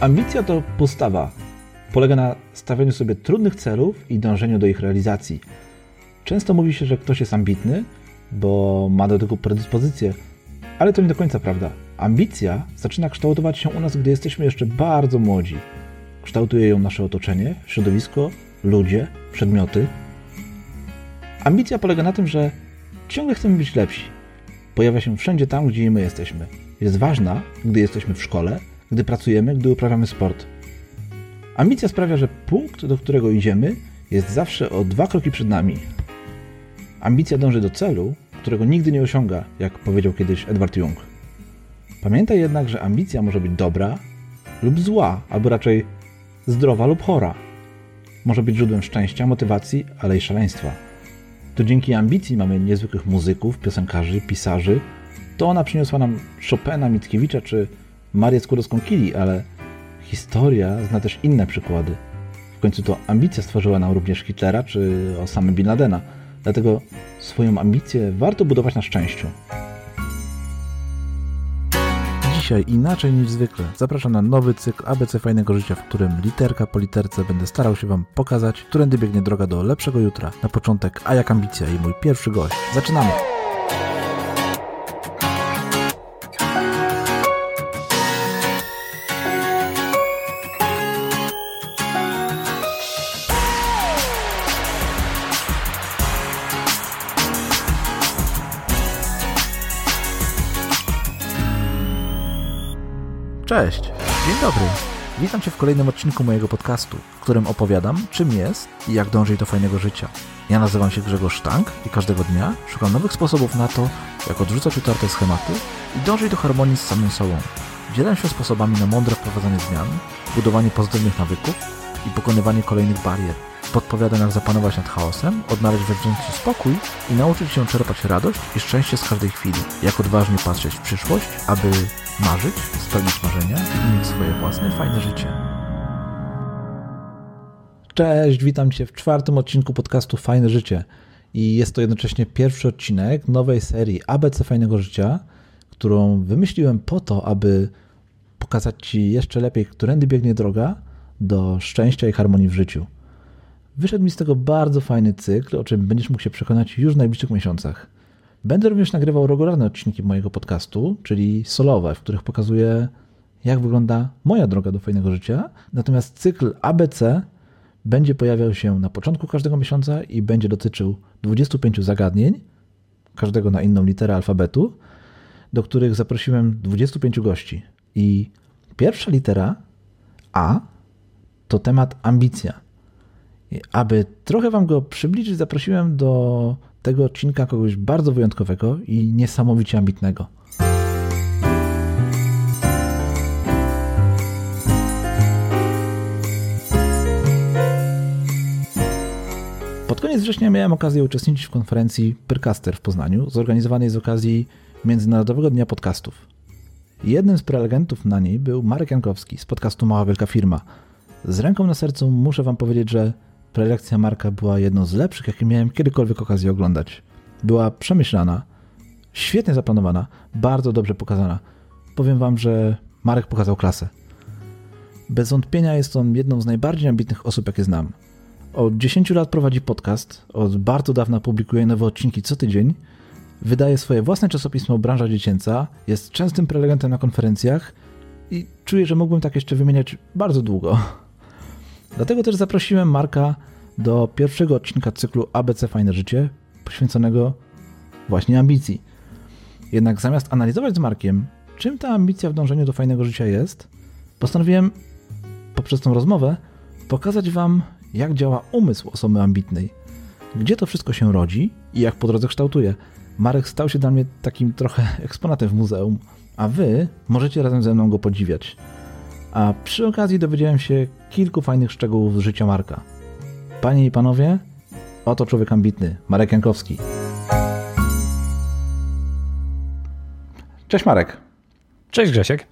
Ambicja to postawa. Polega na stawianiu sobie trudnych celów i dążeniu do ich realizacji. Często mówi się, że ktoś jest ambitny, bo ma do tego predyspozycję, ale to nie do końca prawda. Ambicja zaczyna kształtować się u nas, gdy jesteśmy jeszcze bardzo młodzi. Kształtuje ją nasze otoczenie, środowisko, ludzie, przedmioty. Ambicja polega na tym, że ciągle chcemy być lepsi. Pojawia się wszędzie tam, gdzie my jesteśmy. Jest ważna, gdy jesteśmy w szkole, gdy pracujemy, gdy uprawiamy sport. Ambicja sprawia, że punkt, do którego idziemy, jest zawsze o dwa kroki przed nami. Ambicja dąży do celu, którego nigdy nie osiąga, jak powiedział kiedyś Edward Jung. Pamiętaj jednak, że ambicja może być dobra lub zła, albo raczej zdrowa lub chora. Może być źródłem szczęścia, motywacji, ale i szaleństwa. To dzięki ambicji mamy niezwykłych muzyków, piosenkarzy, pisarzy. To ona przyniosła nam Chopina, Mickiewicza czy Marię Skłodowską-Curie, ale historia zna też inne przykłady. W końcu to ambicja stworzyła nam również Hitlera czy Osama Bin Ladena. Dlatego swoją ambicję warto budować na szczęściu. Dzisiaj inaczej niż zwykle zapraszam na nowy cykl ABC Fajnego Życia, w którym literka po literce będę starał się Wam pokazać, którędy biegnie droga do lepszego jutra. Na początek A jak ambicja i mój pierwszy gość. Zaczynamy! Cześć, dzień dobry. Witam Cię w kolejnym odcinku mojego podcastu, w którym opowiadam, czym jest i jak dążyć do fajnego życia. Ja nazywam się Grzegorz Sztank i każdego dnia szukam nowych sposobów na to, jak odrzucać utarte schematy i dążyć do harmonii z samym sobą. Dzielę się sposobami na mądre wprowadzanie zmian, budowanie pozytywnych nawyków i pokonywanie kolejnych barier. Podpowiadam, jak zapanować nad chaosem, odnaleźć wewnętrzny spokój i nauczyć się czerpać radość i szczęście z każdej chwili. Jak odważnie patrzeć w przyszłość, aby marzyć, spełnić marzenia i mieć swoje własne, fajne życie. Cześć, witam Cię w czwartym odcinku podcastu Fajne Życie. I jest to jednocześnie pierwszy odcinek nowej serii ABC Fajnego Życia, którą wymyśliłem po to, aby pokazać Ci jeszcze lepiej, którędy biegnie droga do szczęścia i harmonii w życiu. Wyszedł mi z tego bardzo fajny cykl, o czym będziesz mógł się przekonać już w najbliższych miesiącach. Będę również nagrywał regularne odcinki mojego podcastu, czyli solowe, w których pokazuję, jak wygląda moja droga do fajnego życia. Natomiast cykl ABC będzie pojawiał się na początku każdego miesiąca i będzie dotyczył 25 zagadnień, każdego na inną literę alfabetu, do których zaprosiłem 25 gości. I pierwsza litera A to temat ambicja. Aby trochę Wam go przybliżyć, zaprosiłem do tego odcinka kogoś bardzo wyjątkowego i niesamowicie ambitnego. Pod koniec września miałem okazję uczestniczyć w konferencji Percaster w Poznaniu, zorganizowanej z okazji Międzynarodowego Dnia Podcastów. Jednym z prelegentów na niej był Marek Jankowski z podcastu Mała Wielka Firma. Z ręką na sercu muszę Wam powiedzieć, że prelekcja Marka była jedną z lepszych, jakie miałem kiedykolwiek okazję oglądać. Była przemyślana, świetnie zaplanowana, bardzo dobrze pokazana. Powiem Wam, że Marek pokazał klasę. Bez wątpienia jest on jedną z najbardziej ambitnych osób, jakie znam. Od 10 lat prowadzi podcast, od bardzo dawna publikuje nowe odcinki co tydzień, wydaje swoje własne czasopismo Branża Dziecięca, jest częstym prelegentem na konferencjach i czuję, że mógłbym tak jeszcze wymieniać bardzo długo. Dlatego też zaprosiłem Marka do pierwszego odcinka cyklu ABC Fajne Życie, poświęconego właśnie ambicji. Jednak zamiast analizować z Markiem, czym ta ambicja w dążeniu do fajnego życia jest, postanowiłem poprzez tą rozmowę pokazać Wam, jak działa umysł osoby ambitnej, gdzie to wszystko się rodzi i jak po drodze kształtuje. Marek stał się dla mnie takim trochę eksponatem w muzeum, a Wy możecie razem ze mną go podziwiać. A przy okazji dowiedziałem się kilku fajnych szczegółów z życia Marka. Panie i panowie, oto człowiek ambitny, Marek Jankowski. Cześć Marek. Cześć Grzesiek.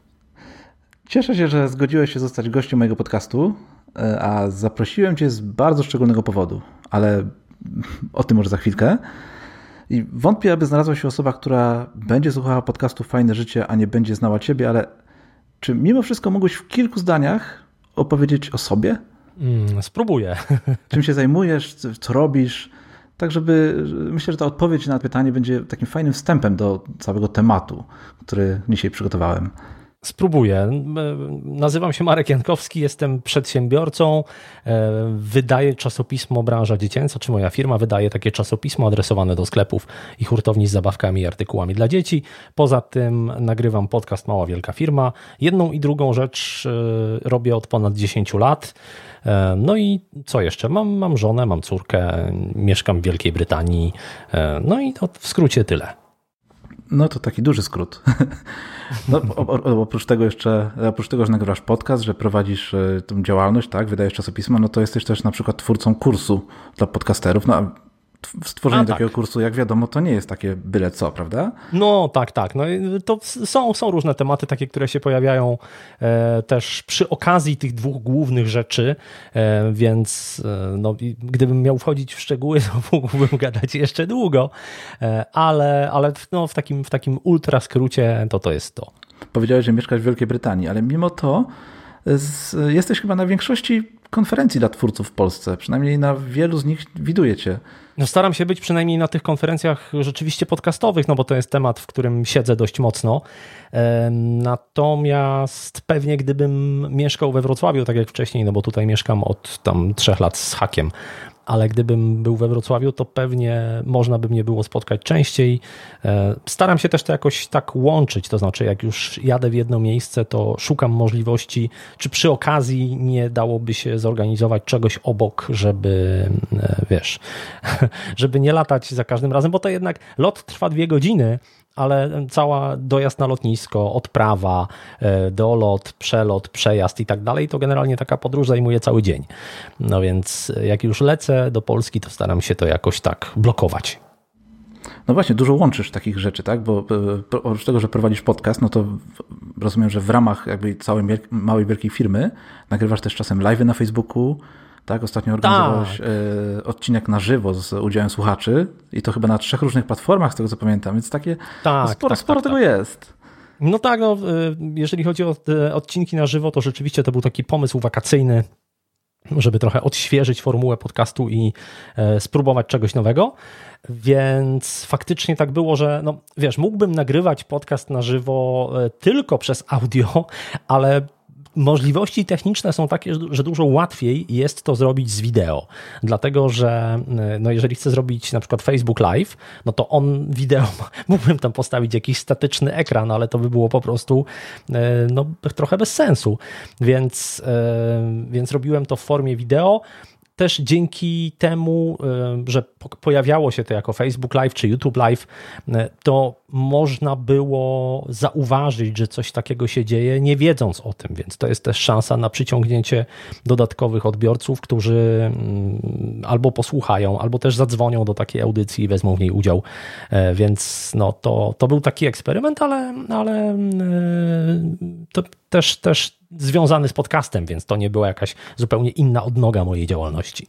Cieszę się, że zgodziłeś się zostać gościem mojego podcastu, e, a zaprosiłem Cię z bardzo szczególnego powodu, ale o tym może za chwilkę. I wątpię, aby znalazła się osoba, która będzie słuchała podcastu Fajne Życie, a nie będzie znała Ciebie, ale Czy mimo wszystko mógłbyś w kilku zdaniach opowiedzieć o sobie? Mm, spróbuję. Czym się zajmujesz, co robisz? Tak, żeby myślę, że ta odpowiedź na pytanie będzie takim fajnym wstępem do całego tematu, który dzisiaj przygotowałem. Spróbuję. Nazywam się Marek Jankowski, jestem przedsiębiorcą. E, wydaję czasopismo Branża Dziecięca, czy moja firma wydaje takie czasopismo adresowane do sklepów i hurtowni z zabawkami i artykułami dla dzieci. Poza tym nagrywam podcast Mała Wielka Firma. Jedną i drugą rzecz e, robię od ponad 10 lat. E, no i co jeszcze? Mam, mam żonę, mam córkę, mieszkam w Wielkiej Brytanii. No i to w skrócie tyle. No to taki duży skrót. No, oprócz tego jeszcze, oprócz tego, że nagrywasz podcast, że prowadzisz e, tą działalność, tak, wydajesz czasopisma, no to jesteś też na przykład twórcą kursu dla podcasterów. No, stworzenie A, takiego tak. kursu, jak wiadomo, to nie jest takie byle co, prawda? No tak, tak. No, to są, są różne tematy, takie, które się pojawiają e, też przy okazji tych dwóch głównych rzeczy, e, więc e, no, gdybym miał wchodzić w szczegóły, to mógłbym gadać jeszcze długo, e, ale, ale no, w, takim, w takim ultra skrócie to to jest to. Powiedziałeś, że mieszkasz w Wielkiej Brytanii, ale mimo to z, jesteś chyba na większości konferencji dla twórców w Polsce, przynajmniej na wielu z nich widujecie. No staram się być przynajmniej na tych konferencjach rzeczywiście podcastowych, no bo to jest temat, w którym siedzę dość mocno. Natomiast pewnie gdybym mieszkał we Wrocławiu, tak jak wcześniej, no bo tutaj mieszkam od tam trzech lat z hakiem, ale gdybym był we Wrocławiu, to pewnie można by mnie było spotkać częściej. E, staram się też to jakoś tak łączyć, to znaczy jak już jadę w jedno miejsce, to szukam możliwości, czy przy okazji nie dałoby się zorganizować czegoś obok, żeby e, wiesz, żeby nie latać za każdym razem, bo to jednak lot trwa dwie godziny, ale cała dojazd na lotnisko, odprawa, e, dolot, przelot, przejazd i tak dalej, to generalnie taka podróż zajmuje cały dzień. No więc jak już lecę do Polski, to staram się to jakoś tak blokować. No właśnie, dużo łączysz takich rzeczy, tak? Bo e, oprócz tego, że prowadzisz podcast, no to rozumiem, że w ramach jakby całej małej, wielkiej firmy nagrywasz też czasem live na Facebooku, tak? Ostatnio organizowałeś tak. E, odcinek na żywo z udziałem słuchaczy i to chyba na trzech różnych platformach, z tego co pamiętam, więc takie tak, sporo, tak, sporo tak, tego tak. jest. No tak, no, e, jeżeli chodzi o te odcinki na żywo, to rzeczywiście to był taki pomysł wakacyjny, żeby trochę odświeżyć formułę podcastu i e, spróbować czegoś nowego. Więc faktycznie tak było, że no, wiesz, mógłbym nagrywać podcast na żywo tylko przez audio, ale możliwości techniczne są takie, że dużo łatwiej jest to zrobić z wideo. Dlatego, że e, no jeżeli chcę zrobić na przykład Facebook Live, no to on wideo, mógłbym tam postawić jakiś statyczny ekran, ale to by było po prostu e, no, trochę bez sensu. Więc, e, więc robiłem to w formie wideo też dzięki temu, e, że pojawiało się to jako Facebook Live czy YouTube Live, e, to można było zauważyć, że coś takiego się dzieje, nie wiedząc o tym, więc to jest też szansa na przyciągnięcie dodatkowych odbiorców, którzy mm, albo posłuchają, albo też zadzwonią do takiej audycji i wezmą w niej udział. E, więc no, to, to był taki eksperyment, ale, ale to też, też związany z podcastem, więc to nie była jakaś zupełnie inna odnoga mojej działalności.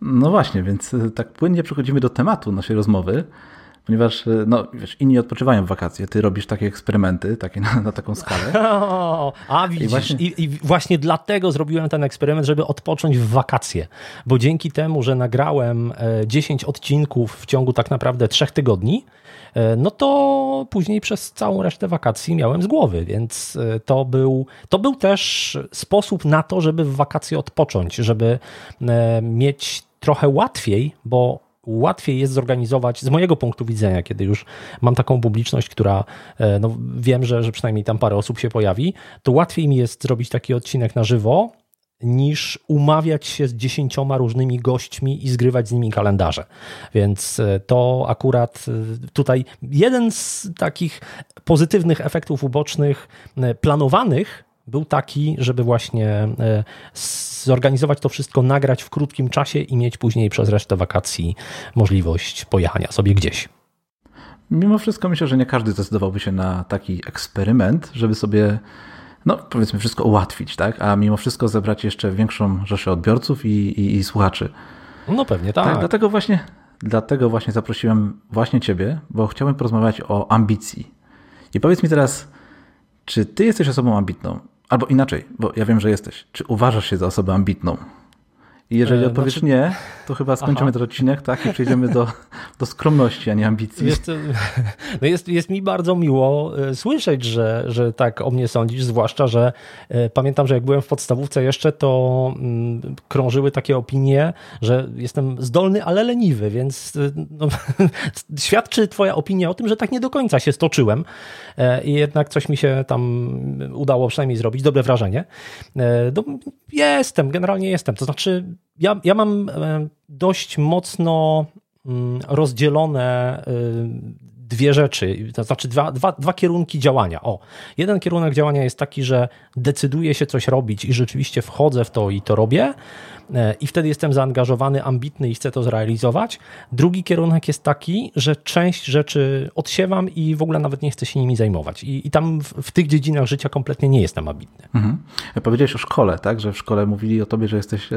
No właśnie, więc e, tak płynnie przechodzimy do tematu naszej rozmowy, ponieważ e, no, wiesz, inni odpoczywają w wakacje, ty robisz takie eksperymenty, takie na, na taką skalę. a widzisz, I właśnie... I, I właśnie dlatego zrobiłem ten eksperyment, żeby odpocząć w wakacje, bo dzięki temu, że nagrałem 10 e, odcinków w ciągu tak naprawdę trzech tygodni, no to później przez całą resztę wakacji miałem z głowy, więc e, to był, to był też sposób na to, żeby w wakacje odpocząć, żeby e, mieć trochę łatwiej, bo łatwiej jest zorganizować, z mojego punktu widzenia, kiedy już mam taką publiczność, która no, wiem, że, że przynajmniej tam parę osób się pojawi, to łatwiej mi jest zrobić taki odcinek na żywo, niż umawiać się z dziesięcioma różnymi gośćmi i zgrywać z nimi kalendarze. Więc e, to akurat e, tutaj jeden z takich pozytywnych efektów ubocznych e, planowanych był taki, żeby właśnie zorganizować to wszystko, nagrać w krótkim czasie i mieć później przez resztę wakacji możliwość pojechania sobie gdzieś. Mimo wszystko myślę, że nie każdy zdecydowałby się na taki eksperyment, żeby sobie no powiedzmy wszystko ułatwić, tak? A mimo wszystko zebrać jeszcze większą rzeszę odbiorców i, i, i słuchaczy. No pewnie tak. tak. Dlatego właśnie, dlatego właśnie zaprosiłem właśnie Ciebie, bo chciałbym porozmawiać o ambicji. I powiedz mi teraz, Czy ty jesteś osobą ambitną? Albo inaczej, bo ja wiem, że jesteś. Czy uważasz się za osobę ambitną? I jeżeli e, odpowiesz znaczy... nie, to chyba skończymy Aha. ten odcinek, tak? I przejdziemy do, do skromności, a nie ambicji. Jest, no jest, jest mi bardzo miło e, słyszeć, że, że tak o mnie sądzisz, zwłaszcza, że e, pamiętam, że jak byłem w podstawówce jeszcze, to mm, krążyły takie opinie, że jestem zdolny, ale leniwy, więc no, świadczy twoja opinia o tym, że tak nie do końca się stoczyłem i jednak coś mi się tam udało przynajmniej zrobić, dobre wrażenie. No, jestem, generalnie jestem, to znaczy ja, ja mam e, dość mocno mm, rozdzielone e, dwie rzeczy, to znaczy dwa, dwa, dwa kierunki działania. O, jeden kierunek działania jest taki, że decyduję się coś robić i rzeczywiście wchodzę w to i to robię e, i wtedy jestem zaangażowany, ambitny i chcę to zrealizować. Drugi kierunek jest taki, że część rzeczy odsiewam i w ogóle nawet nie chcę się nimi zajmować. I, i tam w, w tych dziedzinach życia kompletnie nie jestem ambitny. Mhm. Powiedziałeś o szkole, tak? Że w szkole mówili o tobie, że jesteś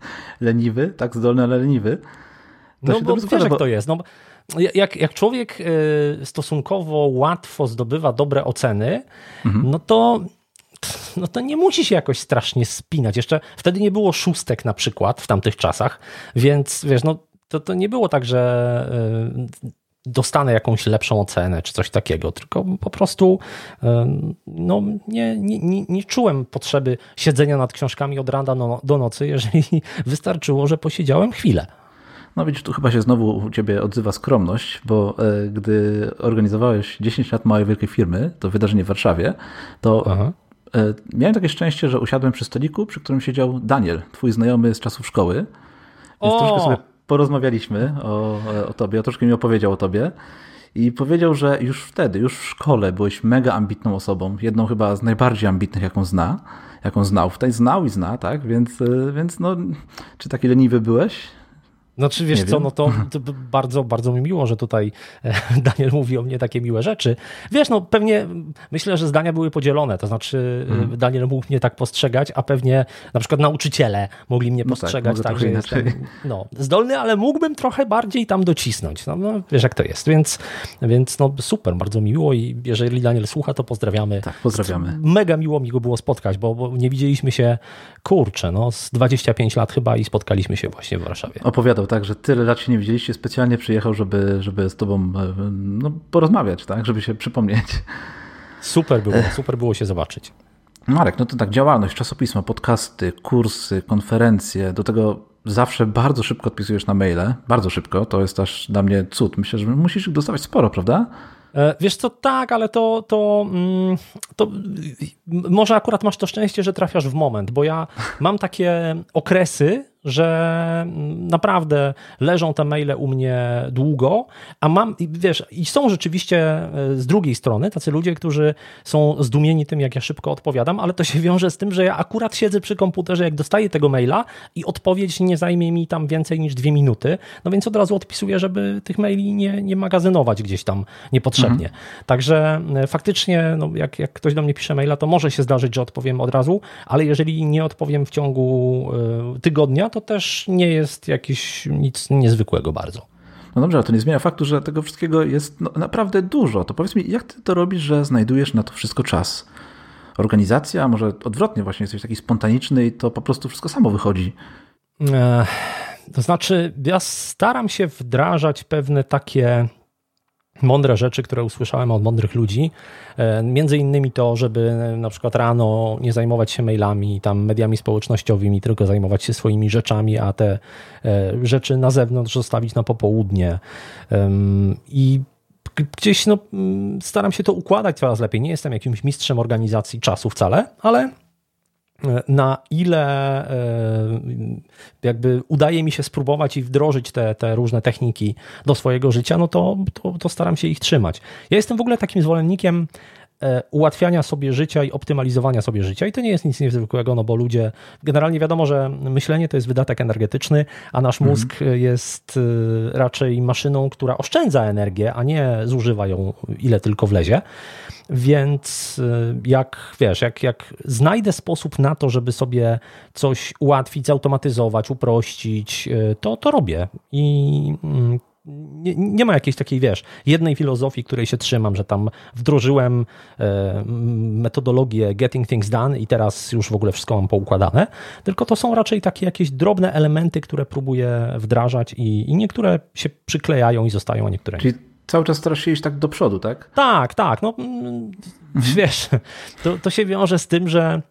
leniwy, tak zdolny, ale leniwy. To no bo wiesz, składa, jak bo... to jest. No, jak, jak człowiek e, stosunkowo łatwo zdobywa dobre oceny, mhm. no to no to nie musi się jakoś strasznie spinać. Jeszcze wtedy nie było szóstek na przykład w tamtych czasach, więc wiesz, no to, to nie było tak, że e, dostanę jakąś lepszą ocenę czy coś takiego, tylko po prostu no, nie, nie, nie czułem potrzeby siedzenia nad książkami od rana do, do nocy, jeżeli wystarczyło, że posiedziałem chwilę. No widzisz, tu chyba się znowu u ciebie odzywa skromność, bo e, gdy organizowałeś 10 lat małej wielkiej firmy, to wydarzenie w Warszawie, to Aha. E, miałem takie szczęście, że usiadłem przy stoliku, przy którym siedział Daniel, twój znajomy z czasów szkoły. Więc o! troszkę sobie porozmawialiśmy o, o tobie, troszkę mi opowiedział o tobie. I powiedział, że już wtedy, już w szkole byłeś mega ambitną osobą, jedną chyba z najbardziej ambitnych, jaką zna, jaką znał. Wtedy znał i zna, tak? Więc, e, więc no, czy taki leniwy byłeś? Znaczy, wiesz nie co, wiem. no to, to, bardzo, bardzo mi miło, że tutaj e, Daniel mówi o mnie takie miłe rzeczy. Wiesz, no pewnie myślę, że zdania były podzielone, to znaczy mm. Daniel mógł mnie tak postrzegać, a pewnie na przykład nauczyciele mogli mnie no tak, postrzegać tak, że jestem no, zdolny, ale mógłbym trochę bardziej tam docisnąć. No, no, wiesz jak to jest, więc, więc no super, bardzo mi miło i jeżeli Daniel słucha, to pozdrawiamy. Tak, pozdrawiamy. Mega miło mi go było spotkać, bo, bo nie widzieliśmy się, kurczę, no z 25 lat chyba i spotkaliśmy się właśnie w Warszawie. Opowiadał tak, że tyle lat się nie widzieliście, specjalnie przyjechał, żeby, żeby z tobą e, no, porozmawiać, tak, żeby się przypomnieć. Super było, super było się zobaczyć. Marek, no to tak, działalność, czasopisma, podcasty, kursy, konferencje, do tego zawsze bardzo szybko odpisujesz na maile, bardzo szybko, to jest też dla mnie cud. Myślę, że musisz dostawać sporo, prawda? E, wiesz co, tak, ale to, to, mm, to może akurat masz to szczęście, że trafiasz w moment, bo ja mam takie okresy, że naprawdę leżą te maile u mnie długo, a mam, wiesz, i są rzeczywiście e, z drugiej strony tacy ludzie, którzy są zdumieni tym, jak ja szybko odpowiadam, ale to się wiąże z tym, że ja akurat siedzę przy komputerze, jak dostaję tego maila i odpowiedź nie zajmie mi tam więcej niż dwie minuty, no więc od razu odpisuję, żeby tych maili nie, nie magazynować gdzieś tam niepotrzebnie. Mhm. Także e, faktycznie, no jak, jak ktoś do mnie pisze maila, to może się zdarzyć, że odpowiem od razu, ale jeżeli nie odpowiem w ciągu e, tygodnia, to też nie jest jakieś nic niezwykłego bardzo. No dobrze, ale to nie zmienia faktu, że tego wszystkiego jest no, naprawdę dużo. To powiedz mi, jak ty to robisz, że znajdujesz na to wszystko czas? Organizacja, może odwrotnie, właśnie jesteś taki spontaniczny i to po prostu wszystko samo wychodzi. to znaczy, ja staram się wdrażać pewne takie mądre rzeczy, które usłyszałem od mądrych ludzi. E, między innymi to, żeby na przykład rano nie zajmować się mailami, tam mediami społecznościowymi, tylko zajmować się swoimi rzeczami, a te e, rzeczy na zewnątrz zostawić na popołudnie. I gdzieś no, staram się to układać coraz lepiej. Nie jestem jakimś mistrzem organizacji czasu wcale, ale na ile e, jakby udaje mi się spróbować i wdrożyć te, te różne techniki do swojego życia, no to, to, to staram się ich trzymać. Ja jestem w ogóle takim zwolennikiem ułatwiania sobie życia i optymalizowania sobie życia. I to nie jest nic niezwykłego, no bo ludzie, generalnie wiadomo, że myślenie to jest wydatek energetyczny, a nasz mhm. mózg jest e, raczej maszyną, która oszczędza energię, a nie zużywa ją ile tylko wlezie. Więc e, jak wiesz, jak, jak znajdę sposób na to, żeby sobie coś ułatwić, zautomatyzować, uprościć, to to robię. I mm, nie, nie, ma jakiejś takiej, wiesz, jednej filozofii, której się trzymam, że tam wdrożyłem e, metodologię getting things done i teraz już w ogóle wszystko mam poukładane, tylko to są raczej takie jakieś drobne elementy, które próbuję wdrażać i, i niektóre się przyklejają i zostają, a niektóre Czyli cały czas starasz się iść tak do przodu, tak? Tak, tak. No, mm, mhm. wiesz, to, to się wiąże z tym, że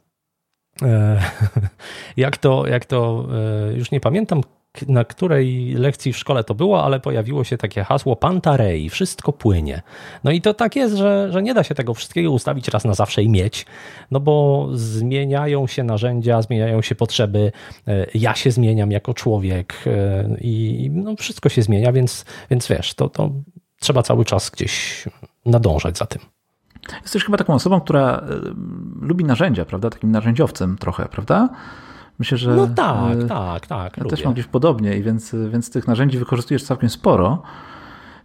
e, jak to, jak to e, już nie pamiętam, na której lekcji w szkole to było, ale pojawiło się takie hasło Pantarei, wszystko płynie. No i to tak jest, że, że nie da się tego wszystkiego ustawić raz na zawsze i mieć, no bo zmieniają się narzędzia, zmieniają się potrzeby, e, ja się zmieniam jako człowiek i no wszystko się zmienia, więc, więc wiesz, to, to trzeba cały czas gdzieś nadążać za tym. Jesteś chyba taką osobą, która lubi narzędzia, prawda? Takim narzędziowcem trochę, prawda? Myślę, że. No tak, tak, tak. Ja lubię. też mam gdzieś podobnie, i więc, więc tych narzędzi wykorzystujesz całkiem sporo.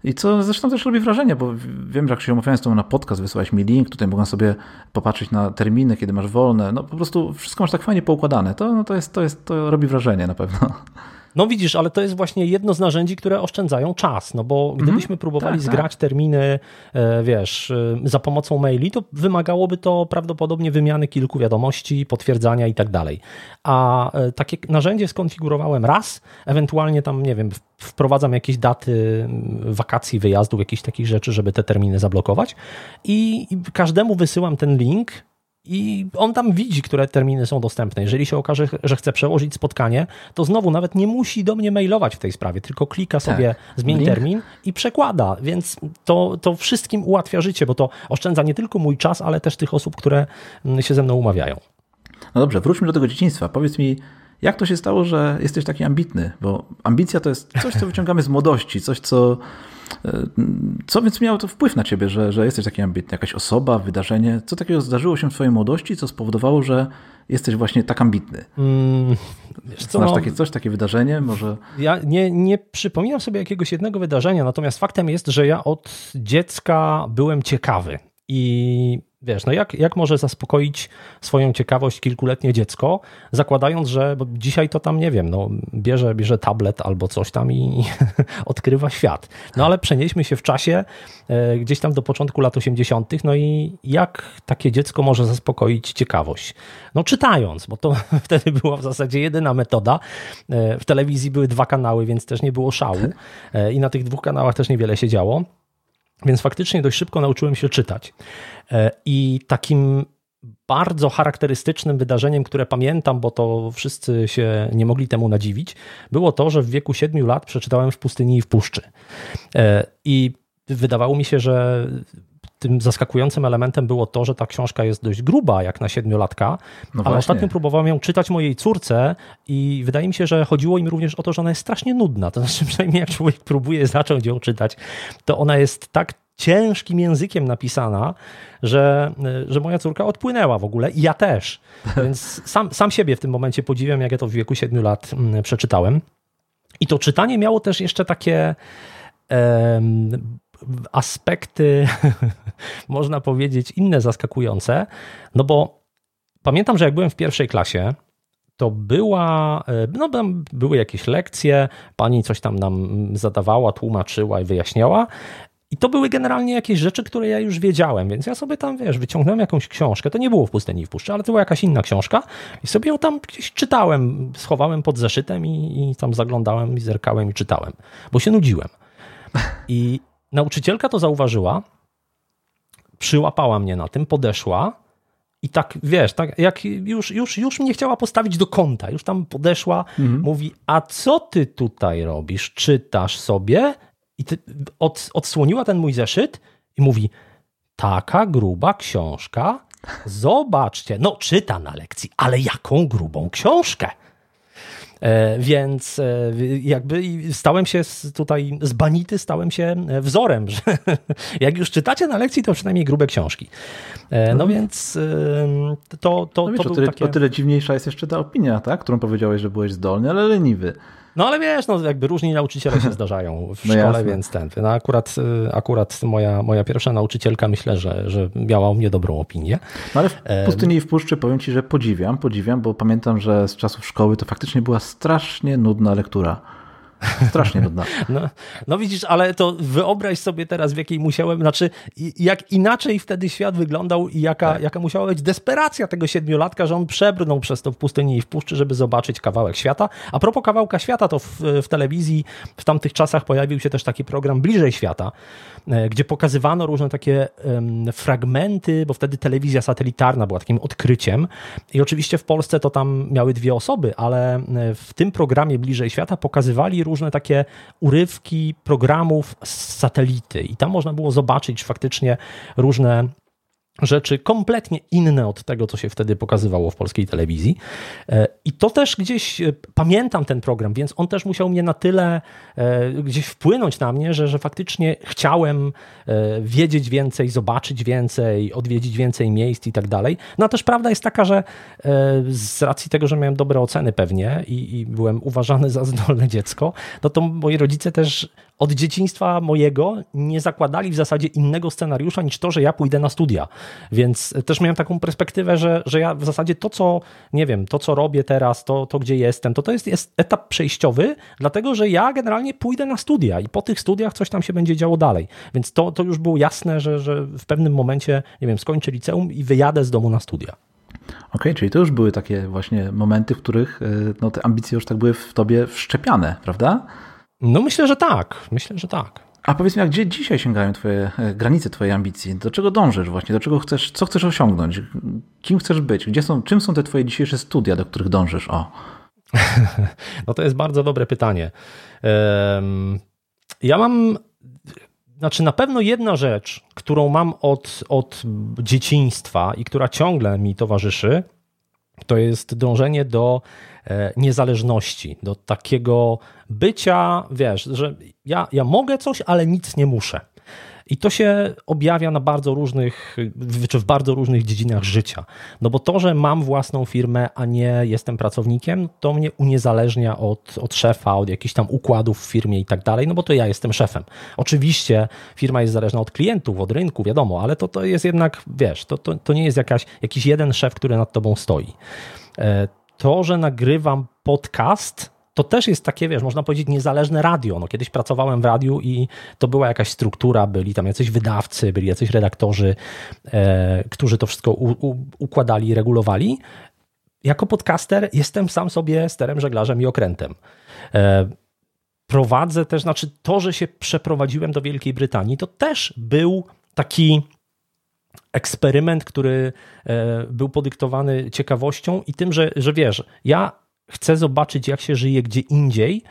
I co zresztą też robi wrażenie, bo wiem, że jak się umawiałem z tobą na podcast, wysłałeś mi link, tutaj mogę sobie popatrzeć na terminy, kiedy masz wolne. No po prostu wszystko masz tak fajnie poukładane. To, no, to, jest, to, jest, to robi wrażenie na pewno. No widzisz, ale to jest właśnie jedno z narzędzi, które oszczędzają czas, no bo gdybyśmy mm, próbowali tak, tak. zgrać tak. terminy, e, wiesz, e, za pomocą maili, to wymagałoby to prawdopodobnie wymiany kilku wiadomości, potwierdzania i tak dalej. A e, takie narzędzie skonfigurowałem raz, ewentualnie tam, nie wiem, wprowadzam jakieś daty wakacji, wyjazdów, jakichś takich rzeczy, żeby te terminy zablokować i każdemu wysyłam ten link, i on tam widzi, które terminy są dostępne. Jeżeli się okaże, że chce przełożyć spotkanie, to znowu nawet nie musi do mnie mailować w tej sprawie, tylko klika sobie tak. zmień Link. termin i przekłada. Więc to, to wszystkim ułatwia życie, bo to oszczędza nie tylko mój czas, ale też tych osób, które mm, się ze mną umawiają. No dobrze, wróćmy do tego dzieciństwa. Powiedz mi, jak to się stało, że jesteś taki ambitny? Bo ambicja to jest coś, co wyciągamy z młodości, coś, co co więc miało to wpływ na ciebie, że, że jesteś taki ambitny? Jakaś osoba, wydarzenie? Co takiego zdarzyło się w twojej młodości, co spowodowało, że jesteś właśnie tak ambitny? Mm, co, Znasz no, takie coś, takie wydarzenie? Może... Ja nie, nie przypominam sobie jakiegoś jednego wydarzenia, natomiast faktem jest, że ja od dziecka byłem ciekawy i Wiesz, no jak, jak może zaspokoić swoją ciekawość kilkuletnie dziecko, zakładając, że dzisiaj to tam, nie wiem, no, bierze, bierze tablet albo coś tam i odkrywa świat. No ale przenieśmy się w czasie e, gdzieś tam do początku lat 80., no i jak takie dziecko może zaspokoić ciekawość? No czytając, bo to wtedy była w zasadzie jedyna metoda. E, w telewizji były dwa kanały, więc też nie było szału e, i na tych dwóch kanałach też niewiele się działo. Więc faktycznie dość szybko nauczyłem się czytać. E, I takim bardzo charakterystycznym wydarzeniem, które pamiętam, bo to wszyscy się nie mogli temu nadziwić, było to, że w wieku siedmiu lat przeczytałem w pustyni i w puszczy. E, I wydawało mi się, że tym zaskakującym elementem było to, że ta książka jest dość gruba, jak na siedmiolatka, no ale ostatnio próbowałem ją czytać mojej córce i wydaje mi się, że chodziło im również o to, że ona jest strasznie nudna. To znaczy, przynajmniej jak człowiek próbuje zacząć ją czytać, to ona jest tak ciężkim językiem napisana, że, że moja córka odpłynęła w ogóle i ja też. Więc sam, sam siebie w tym momencie podziwiam, jak ja to w wieku 7 lat mm, przeczytałem. I to czytanie miało też jeszcze takie aspekty, można powiedzieć, inne zaskakujące, no bo pamiętam, że jak byłem w pierwszej klasie, to była, e, no były jakieś lekcje, pani coś tam nam zadawała, tłumaczyła i wyjaśniała. I to były generalnie jakieś rzeczy, które ja już wiedziałem, więc ja sobie tam, wiesz, wyciągnąłem jakąś książkę, to nie było w pustyni w puszczy, ale to była jakaś inna książka i sobie ją tam gdzieś czytałem, schowałem pod zeszytem i, i tam zaglądałem i zerkałem i czytałem, bo się nudziłem. I Nauczycielka to zauważyła, przyłapała mnie na tym, podeszła i tak, wiesz, tak jak już, już, już mnie chciała postawić do kąta, już tam podeszła, mhm. mówi, a co ty tutaj robisz? Czytasz sobie? I ty, od, odsłoniła ten mój zeszyt i mówi, taka gruba książka, zobaczcie, no czyta na lekcji, ale jaką grubą książkę. E, więc e, jakby stałem się tutaj z banity, stałem się e, wzorem, że jak już czytacie na lekcji, to przynajmniej grube książki. No mhm. więc to, to, no wiesz, to o, tyle, takie... o tyle dziwniejsza jest jeszcze ta opinia, tak? którą powiedziałeś, że byłeś zdolny, ale leniwy. No ale wiesz, no jakby różni nauczyciele się zdarzają w no szkole, jasne. więc ten. No akurat, y, akurat moja, moja pierwsza nauczycielka myślę, że, że miała o mnie dobrą opinię. No ale w pustyni i w puszczy powiem ci, że podziwiam, podziwiam, bo pamiętam, że z czasów szkoły to faktycznie była strasznie nudna lektura. Strasznie nudna. No, no widzisz, ale to wyobraź sobie teraz, w jakiej musiałem, znaczy jak inaczej wtedy świat wyglądał i jaka, tak. jaka musiała być desperacja tego siedmiolatka, że on przebrnął przez to w pustyni i w puszczy, żeby zobaczyć kawałek świata. A propos kawałka świata, to w, w telewizji w tamtych czasach pojawił się też taki program Bliżej Świata, e, gdzie pokazywano różne takie um, fragmenty, bo wtedy telewizja satelitarna była takim odkryciem i oczywiście w Polsce to tam miały dwie osoby, ale e, w tym programie Bliżej Świata pokazywali różne takie urywki programów z satelity. I tam można było zobaczyć faktycznie różne rzeczy kompletnie inne od tego, co się wtedy pokazywało w polskiej telewizji. E, I to też gdzieś e, pamiętam ten program, więc on też musiał mnie na tyle e, gdzieś wpłynąć na mnie, że, że faktycznie chciałem wiedzieć więcej, zobaczyć więcej, odwiedzić więcej miejsc i tak dalej. No a też prawda jest taka, że z racji tego, że miałem dobre oceny pewnie i, i byłem uważany za zdolne dziecko, no to moi rodzice też od dzieciństwa mojego nie zakładali w zasadzie innego scenariusza niż to, że ja pójdę na studia. Więc też miałem taką perspektywę, że, że ja w zasadzie to, co nie wiem, to, co robię teraz, to, to gdzie jestem, to to jest, jest etap przejściowy, dlatego że ja generalnie pójdę na studia i po tych studiach coś tam się będzie działo dalej. Więc to, to już było jasne, że, że w pewnym momencie, nie wiem, skończę liceum i wyjadę z domu na studia. Okej, okay, czyli to już były takie właśnie momenty, w których y, no, te ambicje już tak były w tobie wszczepiane, prawda? No myślę, że tak. Myślę, że tak. A powiedz mi, a gdzie dzisiaj sięgają twoje e, granice twojej ambicji? Do czego dążysz właśnie? Do czego chcesz, co chcesz osiągnąć? Kim chcesz być? Gdzie są, czym są te twoje dzisiejsze studia, do których dążysz? O. No to jest bardzo dobre pytanie. Ja mam, znaczy na pewno jedna rzecz, którą mam od, od dzieciństwa i która ciągle mi towarzyszy, to jest dążenie do niezależności, do takiego bycia, wiesz, że ja, ja mogę coś, ale nic nie muszę. I to się objawia na bardzo różnych, czy w bardzo różnych dziedzinach życia. No bo to, że mam własną firmę, a nie jestem pracownikiem, to mnie uniezależnia od, od szefa, od jakichś tam układów w firmie i tak dalej, no bo to ja jestem szefem. Oczywiście firma jest zależna od klientów, od rynku, wiadomo, ale to, to jest jednak, wiesz, to, to, to nie jest jakaś, jakiś jeden szef, który nad tobą stoi. To, że nagrywam podcast, to też jest takie, wiesz, można powiedzieć, niezależne radio. No, kiedyś pracowałem w radiu i to była jakaś struktura, byli tam jacyś wydawcy, byli jacyś redaktorzy, e, którzy to wszystko u, u, układali i regulowali. Jako podcaster jestem sam sobie sterem, żeglarzem i okrętem. E, prowadzę też, znaczy to, że się przeprowadziłem do Wielkiej Brytanii, to też był taki eksperyment, który e, był podyktowany ciekawością i tym, że, że wiesz, ja chcę zobaczyć, jak się żyje gdzie indziej,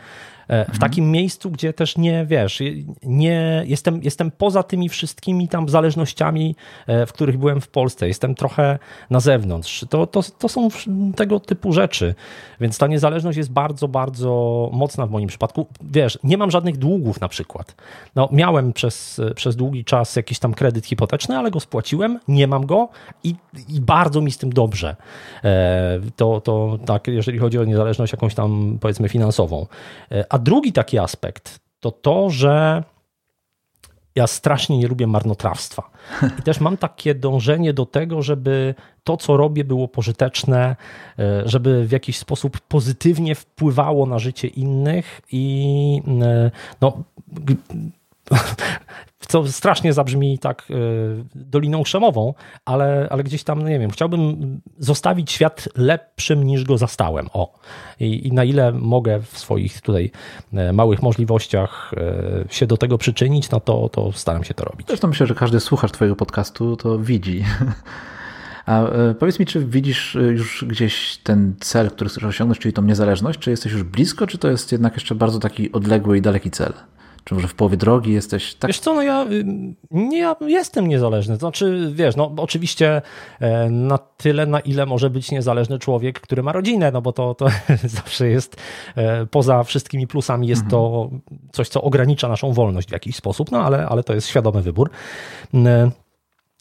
E, w mhm. takim miejscu, gdzie też nie, wiesz, nie, jestem, jestem poza tymi wszystkimi tam zależnościami, e, w których byłem w Polsce. Jestem trochę na zewnątrz. To, to, to są tego typu rzeczy. Więc ta niezależność jest bardzo, bardzo mocna w moim przypadku. Wiesz, nie mam żadnych długów na przykład. No, miałem przez, przez długi czas jakiś tam kredyt hipoteczny, ale go spłaciłem, nie mam go i, i bardzo mi z tym dobrze. E, to, to tak, jeżeli chodzi o niezależność jakąś tam, powiedzmy, finansową. A drugi taki aspekt to to, że ja strasznie nie lubię marnotrawstwa. I też mam takie dążenie do tego, żeby to, co robię, było pożyteczne, e, żeby w jakiś sposób pozytywnie wpływało na życie innych i e, no, co strasznie zabrzmi tak e, doliną szemową, ale, ale gdzieś tam, no nie wiem, chciałbym zostawić świat lepszym niż go zastałem. O. I, I na ile mogę w swoich tutaj e, małych możliwościach e, się do tego przyczynić, no to, to staram się to robić. Zresztą myślę, że każdy słuchacz twojego podcastu to widzi. A powiedz mi, czy widzisz już gdzieś ten cel, który chcesz osiągnąć, czyli tą niezależność? Czy jesteś już blisko, czy to jest jednak jeszcze bardzo taki odległy i daleki cel? Czy może w połowie drogi jesteś tak? Wiesz co, no ja, y, nie, ja jestem niezależny. Znaczy, wiesz, no oczywiście e, na tyle, na ile może być niezależny człowiek, który ma rodzinę, no bo to, to zawsze jest e, poza wszystkimi plusami, jest mhm. to coś, co ogranicza naszą wolność w jakiś sposób, no ale, ale to jest świadomy wybór. E,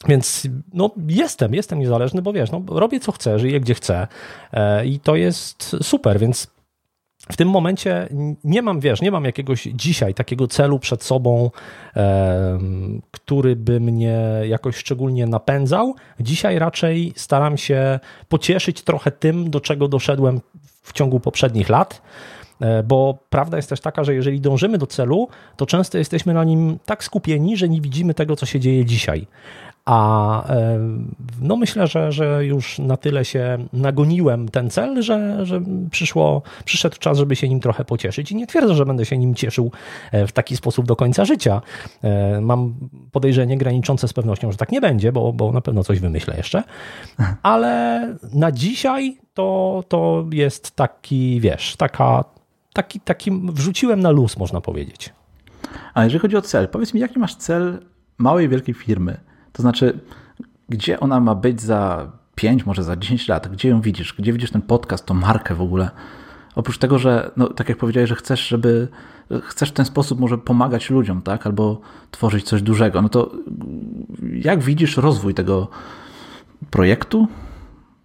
więc no, jestem, jestem niezależny, bo wiesz, no, robię co chcę, żyję gdzie chcę i to jest super, więc w tym momencie nie mam, wiesz, nie mam jakiegoś dzisiaj takiego celu przed sobą, e, który by mnie jakoś szczególnie napędzał. Dzisiaj raczej staram się pocieszyć trochę tym, do czego doszedłem w ciągu poprzednich lat. E, bo prawda jest też taka, że jeżeli dążymy do celu, to często jesteśmy na nim tak skupieni, że nie widzimy tego, co się dzieje dzisiaj. A no myślę, że, że już na tyle się nagoniłem ten cel, że, że przyszło, przyszedł czas, żeby się nim trochę pocieszyć. I nie twierdzę, że będę się nim cieszył e, w taki sposób do końca życia. E, mam podejrzenie graniczące z pewnością, że tak nie będzie, bo, bo na pewno coś wymyślę jeszcze. Ale na dzisiaj to, to jest taki, wiesz, taka, taki, taki wrzuciłem na luz, można powiedzieć. A jeżeli chodzi o cel, powiedz mi, jaki masz cel małej, wielkiej firmy? To znaczy, gdzie ona ma być za 5, może za 10 lat? Gdzie ją widzisz? Gdzie widzisz ten podcast, tą markę w ogóle? Oprócz tego, że, no, tak jak powiedziałeś, że chcesz, żeby chcesz w ten sposób może pomagać ludziom, tak? Albo tworzyć coś dużego, no to jak widzisz rozwój tego projektu?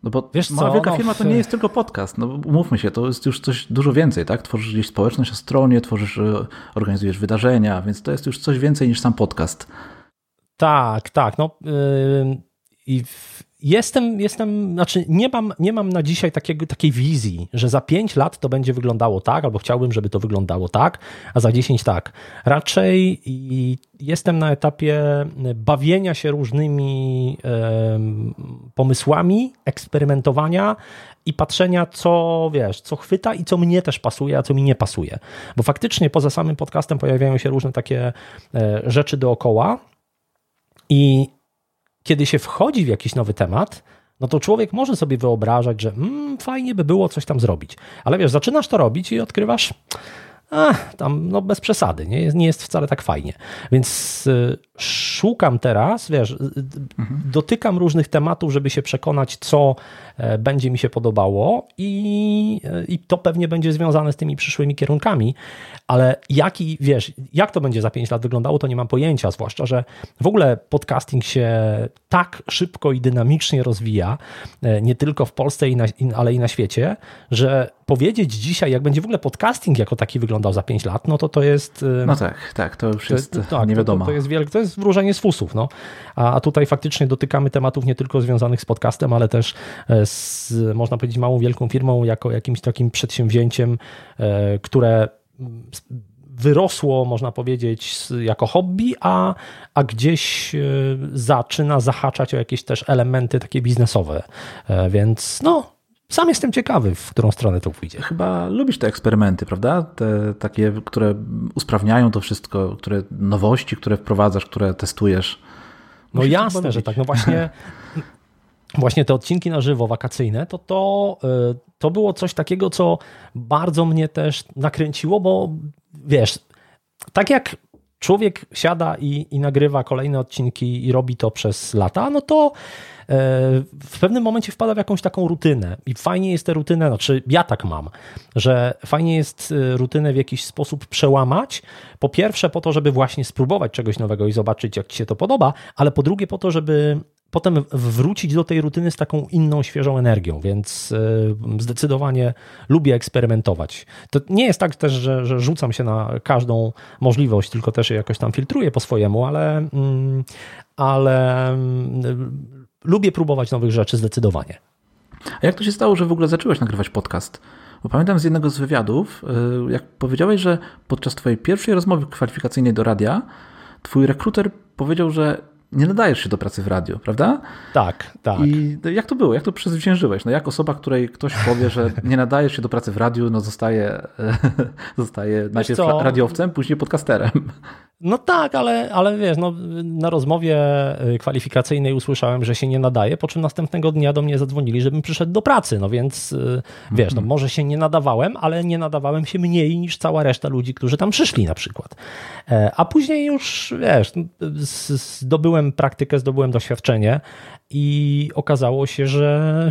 No bo Wiesz mała co? wielka no, firma to nie jest tylko podcast. No umówmy się, to jest już coś dużo więcej, tak? Tworzysz gdzieś społeczność na stronie, tworzysz, e, organizujesz wydarzenia, więc to jest już coś więcej niż sam podcast. Tak, tak. No, yy, jestem, jestem, znaczy nie mam, nie mam na dzisiaj takiego, takiej wizji, że za 5 lat to będzie wyglądało tak, albo chciałbym, żeby to wyglądało tak, a za 10 tak. Raczej jestem na etapie bawienia się różnymi yy, pomysłami, eksperymentowania i patrzenia, co wiesz, co chwyta i co mnie też pasuje, a co mi nie pasuje. Bo faktycznie poza samym podcastem pojawiają się różne takie e, rzeczy dookoła i kiedy się wchodzi w jakiś nowy temat, no to człowiek może sobie wyobrażać, że mm, fajnie by było coś tam zrobić. Ale wiesz, zaczynasz to robić i odkrywasz, Ach, tam no bez przesady, nie jest, nie jest wcale tak fajnie. Więc y, szukam teraz, wiesz, y, mhm. dotykam różnych tematów, żeby się przekonać, co będzie mi się podobało i, e, i to pewnie będzie związane z tymi przyszłymi kierunkami, ale jaki, wiesz, jak to będzie za 5 lat wyglądało, to nie mam pojęcia, zwłaszcza, że w ogóle podcasting się tak szybko i dynamicznie rozwija, e, nie tylko w Polsce, ale i na świecie, że powiedzieć dzisiaj, jak będzie w ogóle podcasting jako taki wyglądał za 5 lat, no to to jest... No tak, tak, to już jest to, tak, nie wiadomo. To, to, jest wielkie, to jest wróżenie z fusów, no. A, a tutaj faktycznie dotykamy tematów nie tylko związanych z podcastem, ale też e, z, można powiedzieć, małą, wielką firmą, jako jakimś takim przedsięwzięciem, e, które wyrosło, można powiedzieć, jako hobby, a, a gdzieś e, zaczyna zahaczać o jakieś też elementy takie biznesowe. Więc no, sam jestem ciekawy, w którą stronę to pójdzie. Chyba lubisz te eksperymenty, prawda? Te takie, które usprawniają to wszystko, które nowości, które wprowadzasz, które testujesz. No Musisz jasne, że tak. No właśnie, właśnie te odcinki na żywo, wakacyjne, to, to, y, to było coś takiego, co bardzo mnie też nakręciło, bo wiesz, tak jak człowiek siada i, i nagrywa kolejne odcinki i robi to przez lata, no to e, w pewnym momencie wpada w jakąś taką rutynę i fajnie jest tę rutynę, znaczy ja tak mam, że fajnie jest e, rutynę w jakiś sposób przełamać. Po pierwsze po to, żeby właśnie spróbować czegoś nowego i zobaczyć, jak ci się to podoba, ale po drugie po to, żeby potem wrócić do tej rutyny z taką inną, świeżą energią, więc e, zdecydowanie lubię eksperymentować. To nie jest tak też, że, że rzucam się na każdą możliwość, tylko też jakoś tam filtruję po swojemu, ale, mm, ale mm, lubię próbować nowych rzeczy zdecydowanie. A jak to się stało, że w ogóle zacząłeś nagrywać podcast? Bo pamiętam z jednego z wywiadów, e, jak powiedziałeś, że podczas twojej pierwszej rozmowy kwalifikacyjnej do radia, twój rekruter powiedział, że nie nadajesz się do pracy w radio, prawda? Tak, tak. I jak to było? Jak to przezwyciężyłeś? No jak osoba, której ktoś powie, że nie nadajesz się do pracy w radiu, no zostaje, zostaje najpierw co? radiowcem, później podcasterem. No tak, ale, ale wiesz, no, na rozmowie y, kwalifikacyjnej usłyszałem, że się nie nadaje, po czym następnego dnia do mnie zadzwonili, żebym przyszedł do pracy. No więc y, wiesz, no, mhm. może się nie nadawałem, ale nie nadawałem się mniej niż cała reszta ludzi, którzy tam przyszli na przykład. E, a później już, wiesz, zdobyłem praktykę, zdobyłem doświadczenie i okazało się, że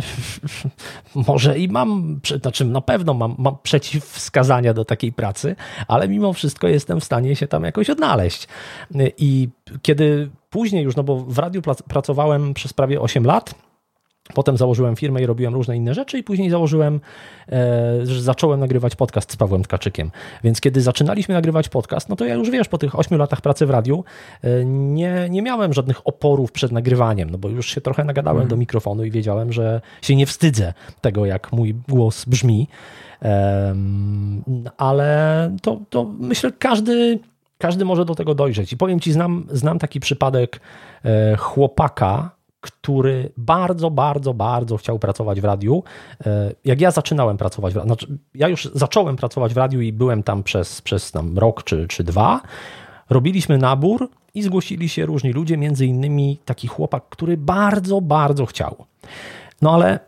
może i mam, znaczy na pewno mam, mam przeciwwskazania do takiej pracy, ale mimo wszystko jestem w stanie się tam jakoś odnaleźć. I kiedy później już, no bo w radiu pracowałem przez prawie 8 lat, Potem założyłem firmę i robiłem różne inne rzeczy, i później założyłem, e, że zacząłem nagrywać podcast z Pawłem Tkaczykiem. Więc kiedy zaczynaliśmy nagrywać podcast, no to ja już wiesz, po tych ośmiu latach pracy w radiu e, nie, nie miałem żadnych oporów przed nagrywaniem, no bo już się trochę nagadałem mm. do mikrofonu i wiedziałem, że się nie wstydzę tego, jak mój głos brzmi. Ale to, to myślę, każdy każdy może do tego dojrzeć. I powiem ci, znam, znam taki przypadek e, chłopaka, który bardzo, bardzo, bardzo chciał pracować w radiu. E, jak ja zaczynałem pracować w radiu, znaczy ja już zacząłem pracować w radiu i byłem tam przez, przez tam rok czy, czy dwa, robiliśmy nabór i zgłosili się różni ludzie, między innymi taki chłopak, który bardzo, bardzo chciał. No ale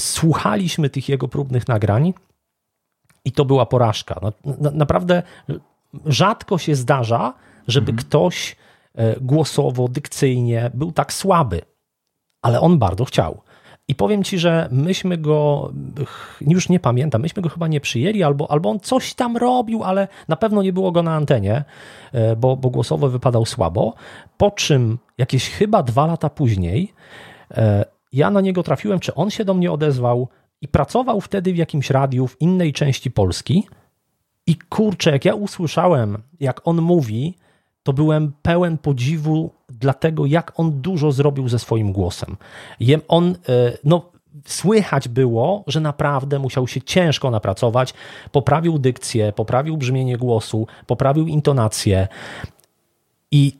słuchaliśmy tych jego próbnych nagrań i to była porażka. No, na, naprawdę rzadko się zdarza, żeby mhm. ktoś głosowo, dykcyjnie był tak słaby, ale on bardzo chciał. I powiem ci, że myśmy go, już nie pamiętam, myśmy go chyba nie przyjęli, albo, albo on coś tam robił, ale na pewno nie było go na antenie, e, bo, bo głosowo wypadał słabo. Po czym jakieś chyba dwa lata później e, ja na niego trafiłem, czy on się do mnie odezwał i pracował wtedy w jakimś radiu w innej części Polski. I kurczę, jak ja usłyszałem, jak on mówi, to byłem pełen podziwu dla tego, jak on dużo zrobił ze swoim głosem. On, e, no, słychać było, że naprawdę musiał się ciężko napracować. Poprawił dykcję, poprawił brzmienie głosu, poprawił intonację. I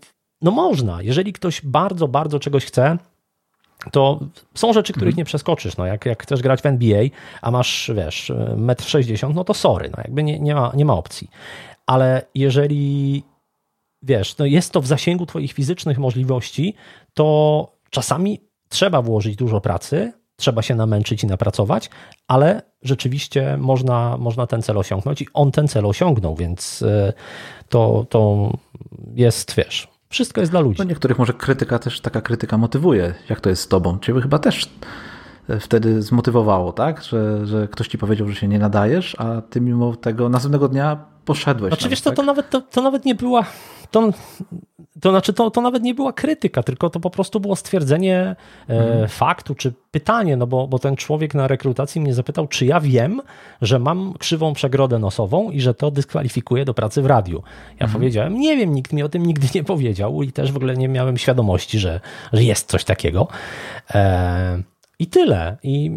no można, jeżeli ktoś bardzo, bardzo czegoś chce, to są rzeczy, których mhm. nie przeskoczysz. No, jak, jak chcesz grać w NBA, a masz, wiesz, 1,60 m, no to sorry, no jakby nie, nie, ma, nie ma opcji. Ale jeżeli, wiesz, no jest to w zasięgu twoich fizycznych możliwości, to czasami trzeba włożyć dużo pracy, trzeba się namęczyć i napracować, ale rzeczywiście można, można ten cel osiągnąć i on ten cel osiągnął, więc y, to, to jest, wiesz, wszystko jest dla ludzi. No niektórych może krytyka też, taka krytyka motywuje. Jak to jest z tobą? Ciebie chyba też e, wtedy zmotywowało, tak? Że, że ktoś ci powiedział, że się nie nadajesz, a ty mimo tego następnego dnia poszedłeś. Znaczy, wiesz, to, tak? to, nawet, to, to nawet nie była. To, to znaczy, to, to nawet nie była krytyka, tylko to po prostu było stwierdzenie e, mhm. faktu czy pytanie, no bo, bo ten człowiek na rekrutacji mnie zapytał, czy ja wiem, że mam krzywą przegrodę nosową i że to dyskwalifikuje do pracy w radiu. Ja mhm. powiedziałem, nie wiem, nikt mi o tym nigdy nie powiedział i też w ogóle nie miałem świadomości, że, że jest coś takiego. E, i tyle. I,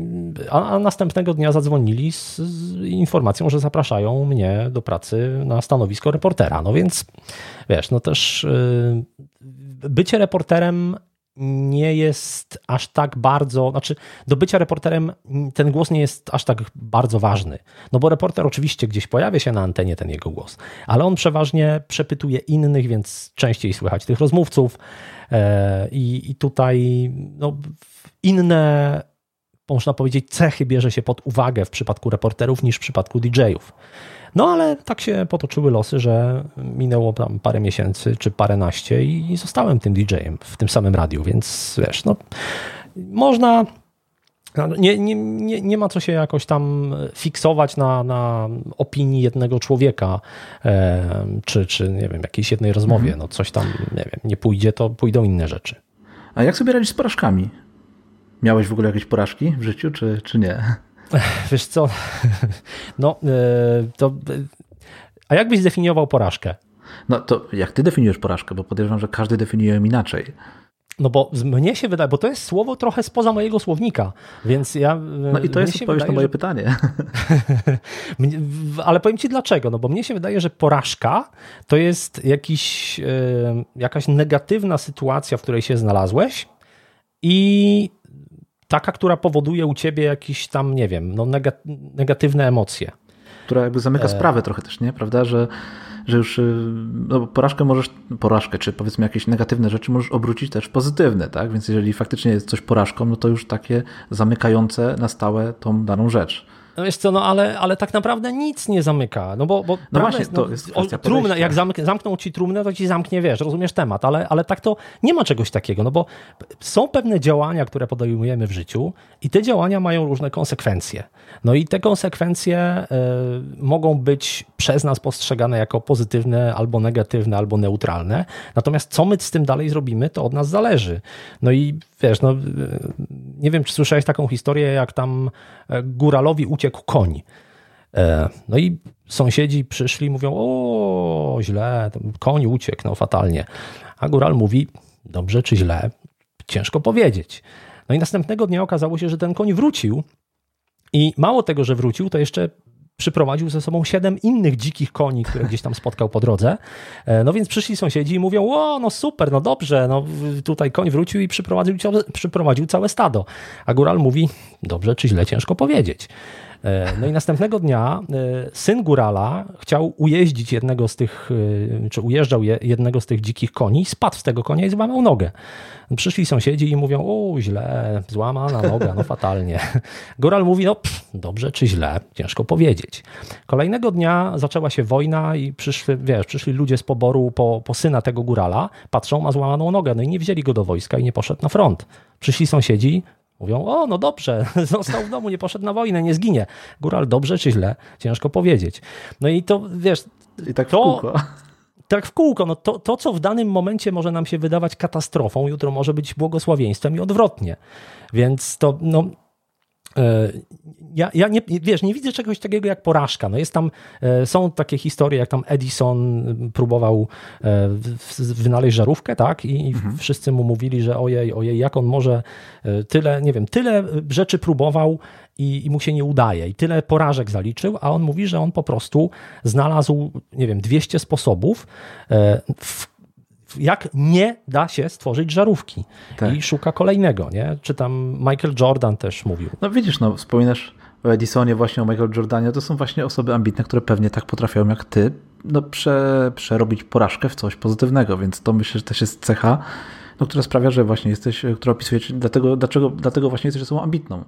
a, a, następnego dnia zadzwonili z, z, informacją, że zapraszają mnie do pracy na stanowisko reportera. No więc wiesz, no też y, bycie reporterem nie jest aż tak bardzo, znaczy do bycia reporterem ten głos nie jest aż tak bardzo ważny. No bo reporter oczywiście gdzieś pojawia się na antenie ten jego głos, ale on przeważnie przepytuje innych, więc częściej słychać tych rozmówców e, i tutaj no, inne, można powiedzieć, cechy bierze się pod uwagę w przypadku reporterów niż w przypadku DJ-ów. No ale tak się potoczyły losy, że minęło tam parę miesięcy czy paręnaście i zostałem tym DJ-em w tym samym radiu, więc wiesz, no można no, nie, nie, nie, nie ma co się jakoś tam fiksować na, na opinii jednego człowieka, e, czy, czy nie wiem, jakiejś jednej rozmowie. Mhm. No coś tam, nie wiem, nie pójdzie, to pójdą inne rzeczy. A jak sobie radzić z porażkami? Miałeś w ogóle jakieś porażki w życiu, czy, czy nie? Wiesz co, no e, to... A jak byś zdefiniował porażkę? No to jak ty definiujesz porażkę? Bo podejrzewam, że każdy definiuje ją inaczej. No bo mnie się wydaje, bo to jest słowo trochę spoza mojego słownika, więc ja... No i to jest odpowiedź wydaje, na moje że... pytanie. Ale powiem ci dlaczego, no bo mnie się wydaje, że porażka to jest jakiś, jakaś negatywna sytuacja, w której się znalazłeś i taka, która powoduje u ciebie jakieś tam, nie wiem, no negatywne emocje. Która jakby zamyka e... sprawę trochę też, nie? Prawda, że, że już y, no, porażkę możesz, porażkę, czy powiedzmy jakieś negatywne rzeczy możesz obrócić też w pozytywne, tak? Więc jeżeli faktycznie jest coś porażką, no to już takie zamykające na stałe tą daną rzecz. No wiesz co, no ale, ale tak naprawdę nic nie zamyka. No bo, bo no właśnie, jest, to jest o, trumnę, jak zamk zamkną ci trumnę, to ci zamknie, wiesz, rozumiesz temat, ale, ale tak to nie ma czegoś takiego, no bo są pewne działania, które podejmujemy w życiu i te działania mają różne konsekwencje. No i te konsekwencje y, mogą być przez nas postrzegane jako pozytywne, albo negatywne, albo neutralne. Natomiast co my z tym dalej zrobimy, to od nas zależy. No i wiesz, no, nie wiem, czy słyszałeś taką historię, jak tam e, góralowi uciekł koń. E, no i sąsiedzi przyszli mówią, o źle, koń uciekł, no fatalnie. A góral mówi, dobrze czy źle, ciężko powiedzieć. No i następnego dnia okazało się, że ten koń wrócił i mało tego, że wrócił, to jeszcze przyprowadził ze sobą siedem innych dzikich koni, które gdzieś tam spotkał po drodze. E, no więc przyszli sąsiedzi i mówią, o, no super, no dobrze, no tutaj koń wrócił i przyprowadził, przyprowadził całe stado. A góral mówi, dobrze czy źle, ciężko powiedzieć. E, no i następnego dnia e, syn górala chciał ujeździć jednego z tych, czy ujeżdżał jednego z tych dzikich koni, spadł z tego konia i złamał nogę. Przyszli sąsiedzi i mówią, o źle, złamana noga, no fatalnie. Góral mówi, no pff, dobrze czy źle, ciężko powiedzieć. Kolejnego dnia zaczęła się wojna i przyszli, wiesz, przyszli ludzie z poboru po, po syna tego górala, patrzą, ma złamaną nogę, no i nie wzięli go do wojska i nie poszedł na front. Przyszli sąsiedzi, Mówią, o, no dobrze, został w domu, nie poszedł na wojnę, nie zginie. Góral dobrze czy źle? Ciężko powiedzieć. No i to, wiesz... I tak to, w kółko tak w kółko. No to, to, co w danym momencie może nam się wydawać katastrofą, jutro może być błogosławieństwem i odwrotnie. Więc to, no, ja, ja nie, wiesz, nie widzę czegoś takiego jak porażka. No jest tam, e, są takie historie, jak tam Edison próbował e, wynaleźć żarówkę, tak? I mhm. wszyscy mu mówili, że ojej, ojej, jak on może tyle, nie wiem, tyle rzeczy próbował i, i mu się nie udaje. I tyle porażek zaliczył, a on mówi, że on po prostu znalazł, nie wiem, 200 sposobów, e, w, jak nie da się stworzyć żarówki. Tak. I szuka kolejnego, nie? Czy tam Michael Jordan też mówił. No widzisz, no wspominasz o Edisonie, właśnie o Michael Jordanie, to są właśnie osoby ambitne, które pewnie tak potrafią jak ty, no prze, przerobić porażkę w coś pozytywnego, więc to myślę, że też jest cecha, no, która sprawia, że właśnie jesteś, która opisuje, dlatego, dlaczego, dlatego właśnie jesteś osobą ambitną.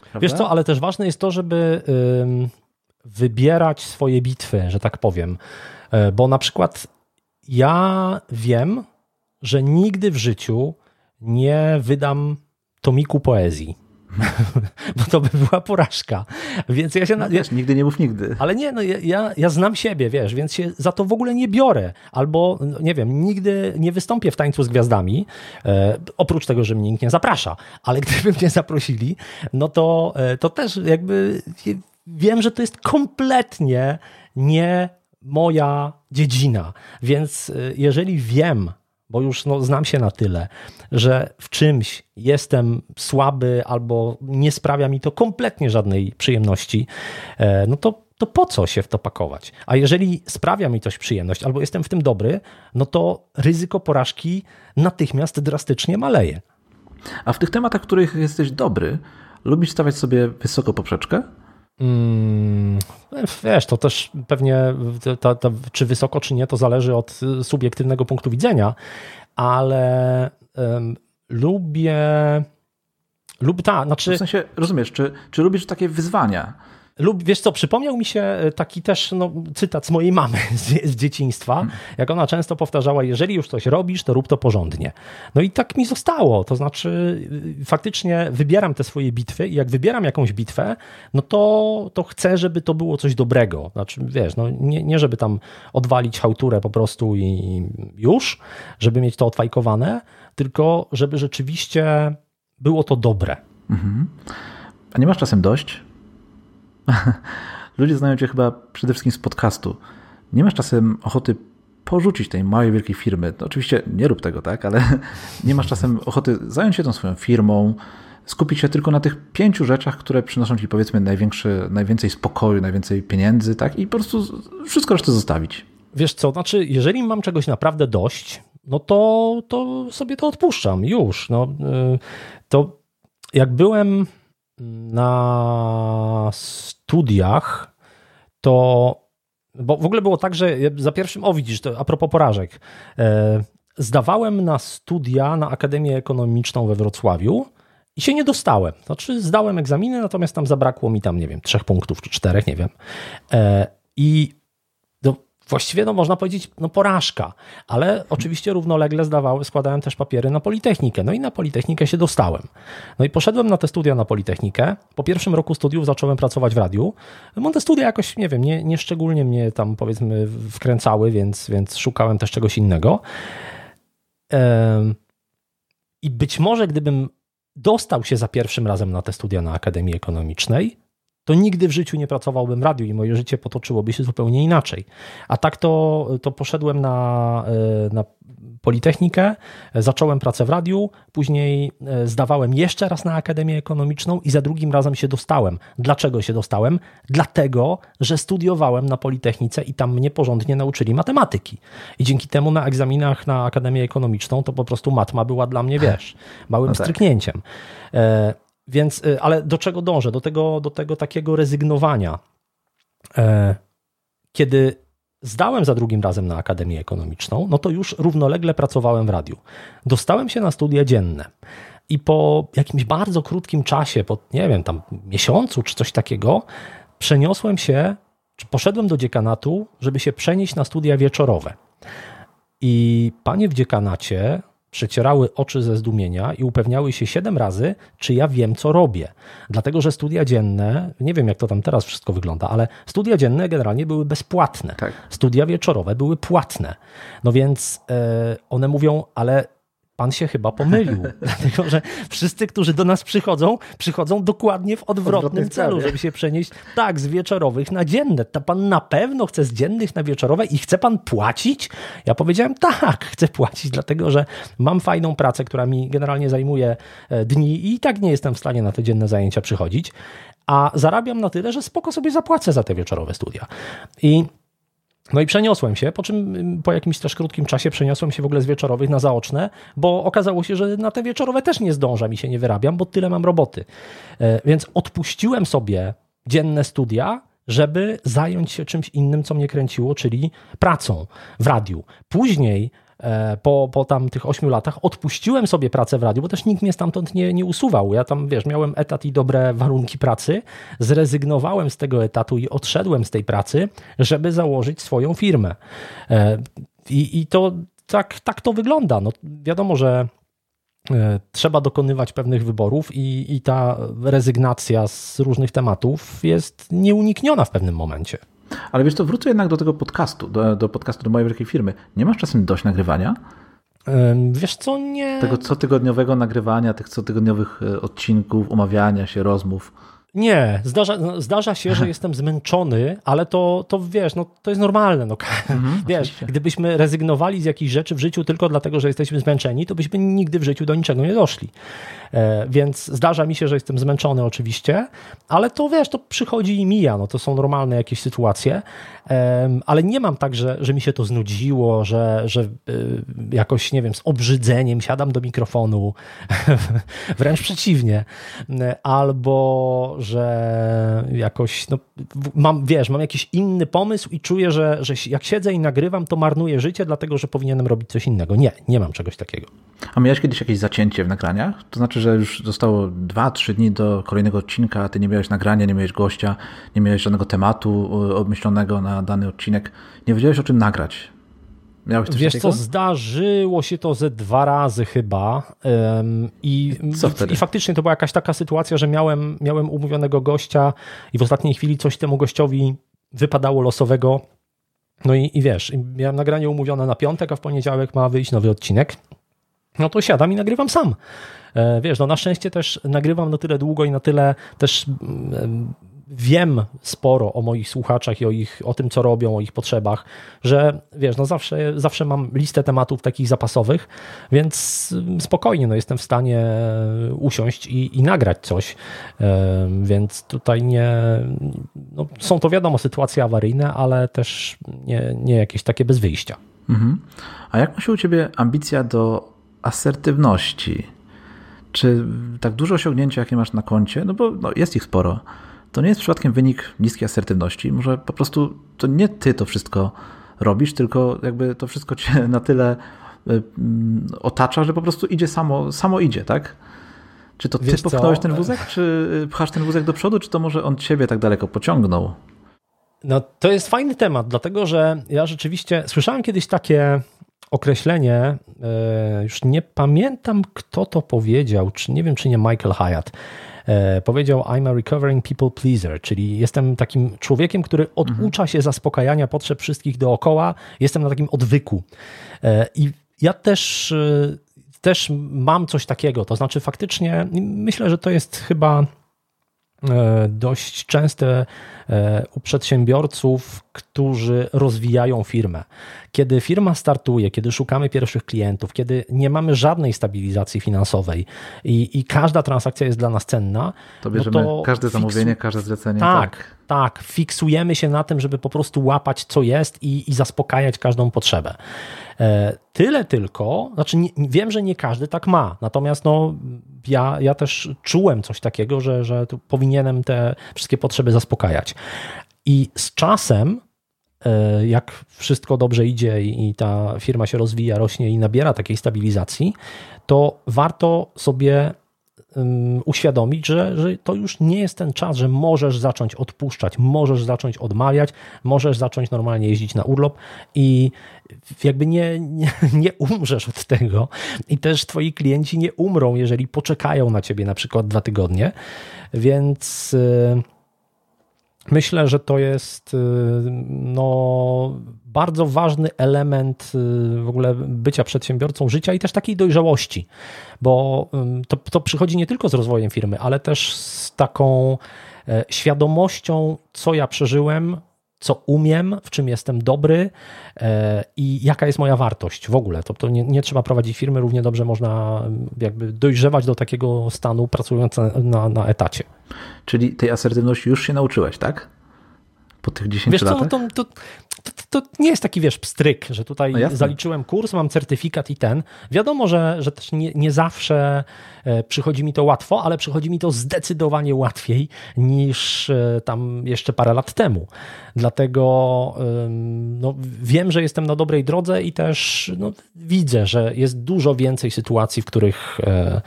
Prawda? Wiesz co, ale też ważne jest to, żeby wybierać swoje bitwy, że tak powiem. E, bo na przykład ja wiem, że nigdy w życiu nie wydam tomiku poezji. bo to by była porażka. Więc ja się. No, wiesz, nigdy nie mów nigdy. Ale nie, no ja, ja znam siebie, wiesz, więc się za to w ogóle nie biorę. Albo, no, nie wiem, nigdy nie wystąpię w tańcu z gwiazdami, e, oprócz tego, że mnie nikt nie zaprasza. Ale gdyby mnie zaprosili, no to, e, to też jakby wiem, że to jest kompletnie nie moja dziedzina. Więc e, jeżeli wiem, bo już no, znam się na tyle, że w czymś jestem słaby albo nie sprawia mi to kompletnie żadnej przyjemności, e, no to, to po co się w to pakować? A jeżeli sprawia mi coś przyjemność albo jestem w tym dobry, no to ryzyko porażki natychmiast drastycznie maleje. A w tych tematach, w których jesteś dobry, lubisz stawiać sobie wysoko poprzeczkę? Hmm, wiesz, to też pewnie ta, czy wysoko, czy nie, to zależy od subiektywnego punktu widzenia, ale um, lubię. Lub ta, znaczy. W sensie, rozumiesz, czy, czy lubisz takie wyzwania? Lub wiesz co, przypomniał mi się e, taki też no, cytat z mojej mamy z, z dzieciństwa, hmm. jak ona często powtarzała: Jeżeli już coś robisz, to rób to porządnie. No i tak mi zostało. To znaczy, y, faktycznie wybieram te swoje bitwy i jak wybieram jakąś bitwę, no to, to chcę, żeby to było coś dobrego. Znaczy, wiesz, no, nie, nie żeby tam odwalić hałturę po prostu i już, żeby mieć to odfajkowane, tylko żeby rzeczywiście było to dobre. Mhm. A nie masz czasem dość? Ludzie znają cię chyba przede wszystkim z podcastu. Nie masz czasem ochoty porzucić tej małej, wielkiej firmy. No, oczywiście nie rób tego, tak, ale nie masz czasem ochoty zająć się tą swoją firmą, skupić się tylko na tych pięciu rzeczach, które przynoszą ci powiedzmy największy, najwięcej spokoju, najwięcej pieniędzy, tak, i po prostu wszystko resztę zostawić. Wiesz co, znaczy, jeżeli mam czegoś naprawdę dość, no to, to sobie to odpuszczam już. No, y, to jak byłem na studiach, to bo w ogóle było tak, że za pierwszym, o widzisz, to a propos porażek, e, zdawałem na studia na Akademię Ekonomiczną we Wrocławiu i się nie dostałem. Znaczy zdałem egzaminy, natomiast tam zabrakło mi tam, nie wiem, trzech punktów czy czterech, nie wiem. E, I właściwie no, można powiedzieć no, porażka, ale oczywiście równolegle zdawałem, składałem też papiery na Politechnikę. No i na Politechnikę się dostałem. No i poszedłem na te studia na Politechnikę. Po pierwszym roku studiów zacząłem pracować w radiu. No te studia jakoś, nie wiem, nie, nie szczególnie mnie tam powiedzmy wkręcały, więc, więc szukałem też czegoś innego. I być może gdybym dostał się za pierwszym razem na te studia na Akademii Ekonomicznej, to nigdy w życiu nie pracowałbym w radiu i moje życie potoczyłoby się zupełnie inaczej. A tak to, to poszedłem na, e, na Politechnikę, zacząłem pracę w radiu, później e, zdawałem jeszcze raz na Akademię Ekonomiczną i za drugim razem się dostałem. Dlaczego się dostałem? Dlatego, że studiowałem na Politechnice i tam mnie porządnie nauczyli matematyki. I dzięki temu na egzaminach na Akademię Ekonomiczną to po prostu matma była dla mnie, wiesz, małym no tak. stryknięciem. Więc, y, ale do czego dążę? Do tego, do tego takiego rezygnowania. E, kiedy zdałem za drugim razem na Akademię Ekonomiczną, no to już równolegle pracowałem w radiu. Dostałem się na studia dzienne. I po jakimś bardzo krótkim czasie, po nie wiem, tam miesiącu czy coś takiego, przeniosłem się, czy poszedłem do dziekanatu, żeby się przenieść na studia wieczorowe. I panie w dziekanacie przecierały oczy ze zdumienia i upewniały się siedem razy, czy ja wiem, co robię. Dlatego, że studia dzienne, nie wiem jak to tam teraz wszystko wygląda, ale studia dzienne generalnie były bezpłatne. Tak. Studia wieczorowe były płatne. No więc e, one mówią, ale pan się chyba pomylił. Dlatego, że wszyscy, którzy do nas przychodzą, przychodzą dokładnie w odwrotnym celu, żeby się przenieść tak z wieczorowych na dzienne. To pan na pewno chce z dziennych na wieczorowe i chce pan płacić? Ja powiedziałem tak, chcę płacić, dlatego że mam fajną pracę, która mi generalnie zajmuje e, dni i tak nie jestem w stanie na te dzienne zajęcia przychodzić, a zarabiam na tyle, że spoko sobie zapłacę za te wieczorowe studia. I no i przeniosłem się, po czym po jakimś też krótkim czasie przeniosłem się w ogóle z wieczorowych na zaoczne, bo okazało się, że na te wieczorowe też nie zdążam i się nie wyrabiam, bo tyle mam roboty. E, więc odpuściłem sobie dzienne studia, żeby zająć się czymś innym, co mnie kręciło, czyli pracą w radiu. Później po, po tam tych ośmiu latach odpuściłem sobie pracę w radiu, bo też nikt mnie stamtąd nie, nie usuwał. Ja tam, wiesz, miałem etat i dobre warunki pracy, zrezygnowałem z tego etatu i odszedłem z tej pracy, żeby założyć swoją firmę. E, I, i to tak, tak to wygląda. No, wiadomo, że e, trzeba dokonywać pewnych wyborów i, i ta rezygnacja z różnych tematów jest nieunikniona w pewnym momencie. Ale wiesz to wrócę jednak do tego podcastu, do, do podcastu do mojej wielkiej firmy. Nie masz czasem dość nagrywania? Wiesz co, nie. Tego cotygodniowego nagrywania, tych cotygodniowych e, odcinków, umawiania się, rozmów. Nie, zdarza, zdarza się, że jestem zmęczony, ale to, to wiesz, no, to jest normalne. No, mhm, wiesz, oczywiście. gdybyśmy rezygnowali z jakichś rzeczy w życiu tylko dlatego, że jesteśmy zmęczeni, to byśmy nigdy w życiu do niczego nie doszli. E, więc zdarza mi się, że jestem zmęczony oczywiście, ale to wiesz, to przychodzi i mija, no, to są normalne jakieś sytuacje, ale nie mam tak, że, że mi się to znudziło, że, że y, jakoś, nie wiem, z obrzydzeniem siadam do mikrofonu, wręcz przeciwnie, albo że jakoś, no, mam, wiesz, mam jakiś inny pomysł i czuję, że, że jak siedzę i nagrywam, to marnuję życie, dlatego że powinienem robić coś innego. Nie, nie mam czegoś takiego. A miałeś kiedyś jakieś zacięcie w nagraniach? To znaczy, że już zostało 2-3 dni do kolejnego odcinka, ty nie miałeś nagrania, nie miałeś gościa, nie miałeś żadnego tematu y, obmyślonego na dany odcinek, nie wiedziałeś o czym nagrać. Miałeś coś Wiesz takiego? co, zdarzyło się to ze dwa razy chyba um, i, i faktycznie to była jakaś taka sytuacja, że miałem, miałem umówionego gościa i w ostatniej chwili coś temu gościowi wypadało losowego. No i, i wiesz, miałem nagranie umówione na piątek, a w poniedziałek ma wyjść nowy odcinek. No to siadam i nagrywam sam. E, wiesz, no na szczęście też nagrywam na tyle długo i na tyle też wiem sporo o moich słuchaczach i o, ich, o tym, co robią, o ich potrzebach, że wiesz, no zawsze, zawsze mam listę tematów takich zapasowych, więc spokojnie no jestem w stanie usiąść i, i nagrać coś, więc tutaj nie, no są to wiadomo sytuacje awaryjne, ale też nie, nie jakieś takie bez wyjścia. Mhm. A jak ma się u Ciebie ambicja do asertywności? Czy tak duże osiągnięcia, jakie masz na koncie, no bo no, jest ich sporo, to nie jest przypadkiem wynik niskiej asertywności. Może po prostu to nie ty to wszystko robisz, tylko jakby to wszystko cię na tyle y, mm, otacza, że po prostu idzie samo, samo idzie, tak? Czy to ty popchnąłeś ten wózek, czy pchasz ten wózek do przodu, czy to może on ciebie tak daleko pociągnął? No to jest fajny temat, dlatego że ja rzeczywiście słyszałem kiedyś takie określenie, e, już nie pamiętam kto to powiedział, czy nie wiem czy nie Michael Hyatt, powiedział I'm a recovering people pleaser, czyli jestem takim człowiekiem, który oducza się zaspokajania potrzeb wszystkich dookoła, jestem na takim odwyku. E, I ja też, też mam coś takiego, to znaczy faktycznie myślę, że to jest chyba dość częste u przedsiębiorców, którzy rozwijają firmę. Kiedy firma startuje, kiedy szukamy pierwszych klientów, kiedy nie mamy żadnej stabilizacji finansowej i, i każda transakcja jest dla nas cenna, to bierzemy no to każde zamówienie, każde zlecenie. Tak, tak, tak, fiksujemy się na tym, żeby po prostu łapać co jest i, i zaspokajać każdą potrzebę. E, tyle tylko, znaczy nie, wiem, że nie każdy tak ma, natomiast no, ja, ja też czułem coś takiego, że, że tu powinienem te wszystkie potrzeby zaspokajać. I z czasem, e, jak wszystko dobrze idzie i ta firma się rozwija, rośnie i nabiera takiej stabilizacji, to warto sobie uświadomić, że, że to już nie jest ten czas, że możesz zacząć odpuszczać, możesz zacząć odmawiać, możesz zacząć normalnie jeździć na urlop i jakby nie, nie, nie umrzesz od tego i też twoi klienci nie umrą, jeżeli poczekają na ciebie na przykład dwa tygodnie, więc y, Myślę, że to jest y, no, bardzo ważny element y, w ogóle bycia przedsiębiorcą życia i też takiej dojrzałości, bo to, to przychodzi nie tylko z rozwojem firmy, ale też z taką e, świadomością, co ja przeżyłem, co umiem, w czym jestem dobry e, i jaka jest moja wartość w ogóle. To, to nie, nie, trzeba prowadzić firmy, równie dobrze można jakby dojrzewać do takiego stanu pracując na, na etacie. Czyli tej asertywności już się nauczyłeś, tak? Po tych 10 wiesz latach? Co, to, to, to, to, nie jest taki, wiesz, pstryk, że tutaj no zaliczyłem kurs, mam certyfikat i ten. Wiadomo, że, że też nie, nie zawsze e, przychodzi mi to łatwo, ale przychodzi mi to zdecydowanie łatwiej niż e, tam jeszcze parę lat temu. Dlatego no, wiem, że jestem na dobrej drodze i też no, widzę, że jest dużo więcej sytuacji, w których e,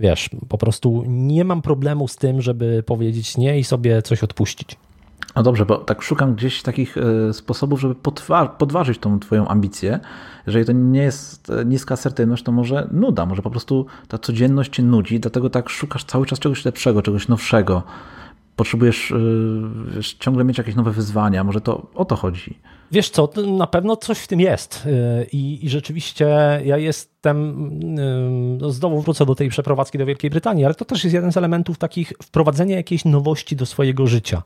wiesz, po prostu nie mam problemu z tym, żeby powiedzieć nie i sobie coś odpuścić. No dobrze, bo tak szukam gdzieś takich e, sposobów, żeby podważyć tą twoją ambicję. Jeżeli to nie jest e, niska asertywność, to może nuda, może po prostu ta codzienność cię nudzi, dlatego tak szukasz cały czas czegoś lepszego, czegoś nowszego. Potrzebujesz e, wiesz, ciągle mieć jakieś nowe wyzwania, może to o to chodzi. Wiesz co, na pewno coś w tym jest i, i rzeczywiście ja jestem, no znowu wrócę do tej przeprowadzki do Wielkiej Brytanii, ale to też jest jeden z elementów takich wprowadzenia jakiejś nowości do swojego życia.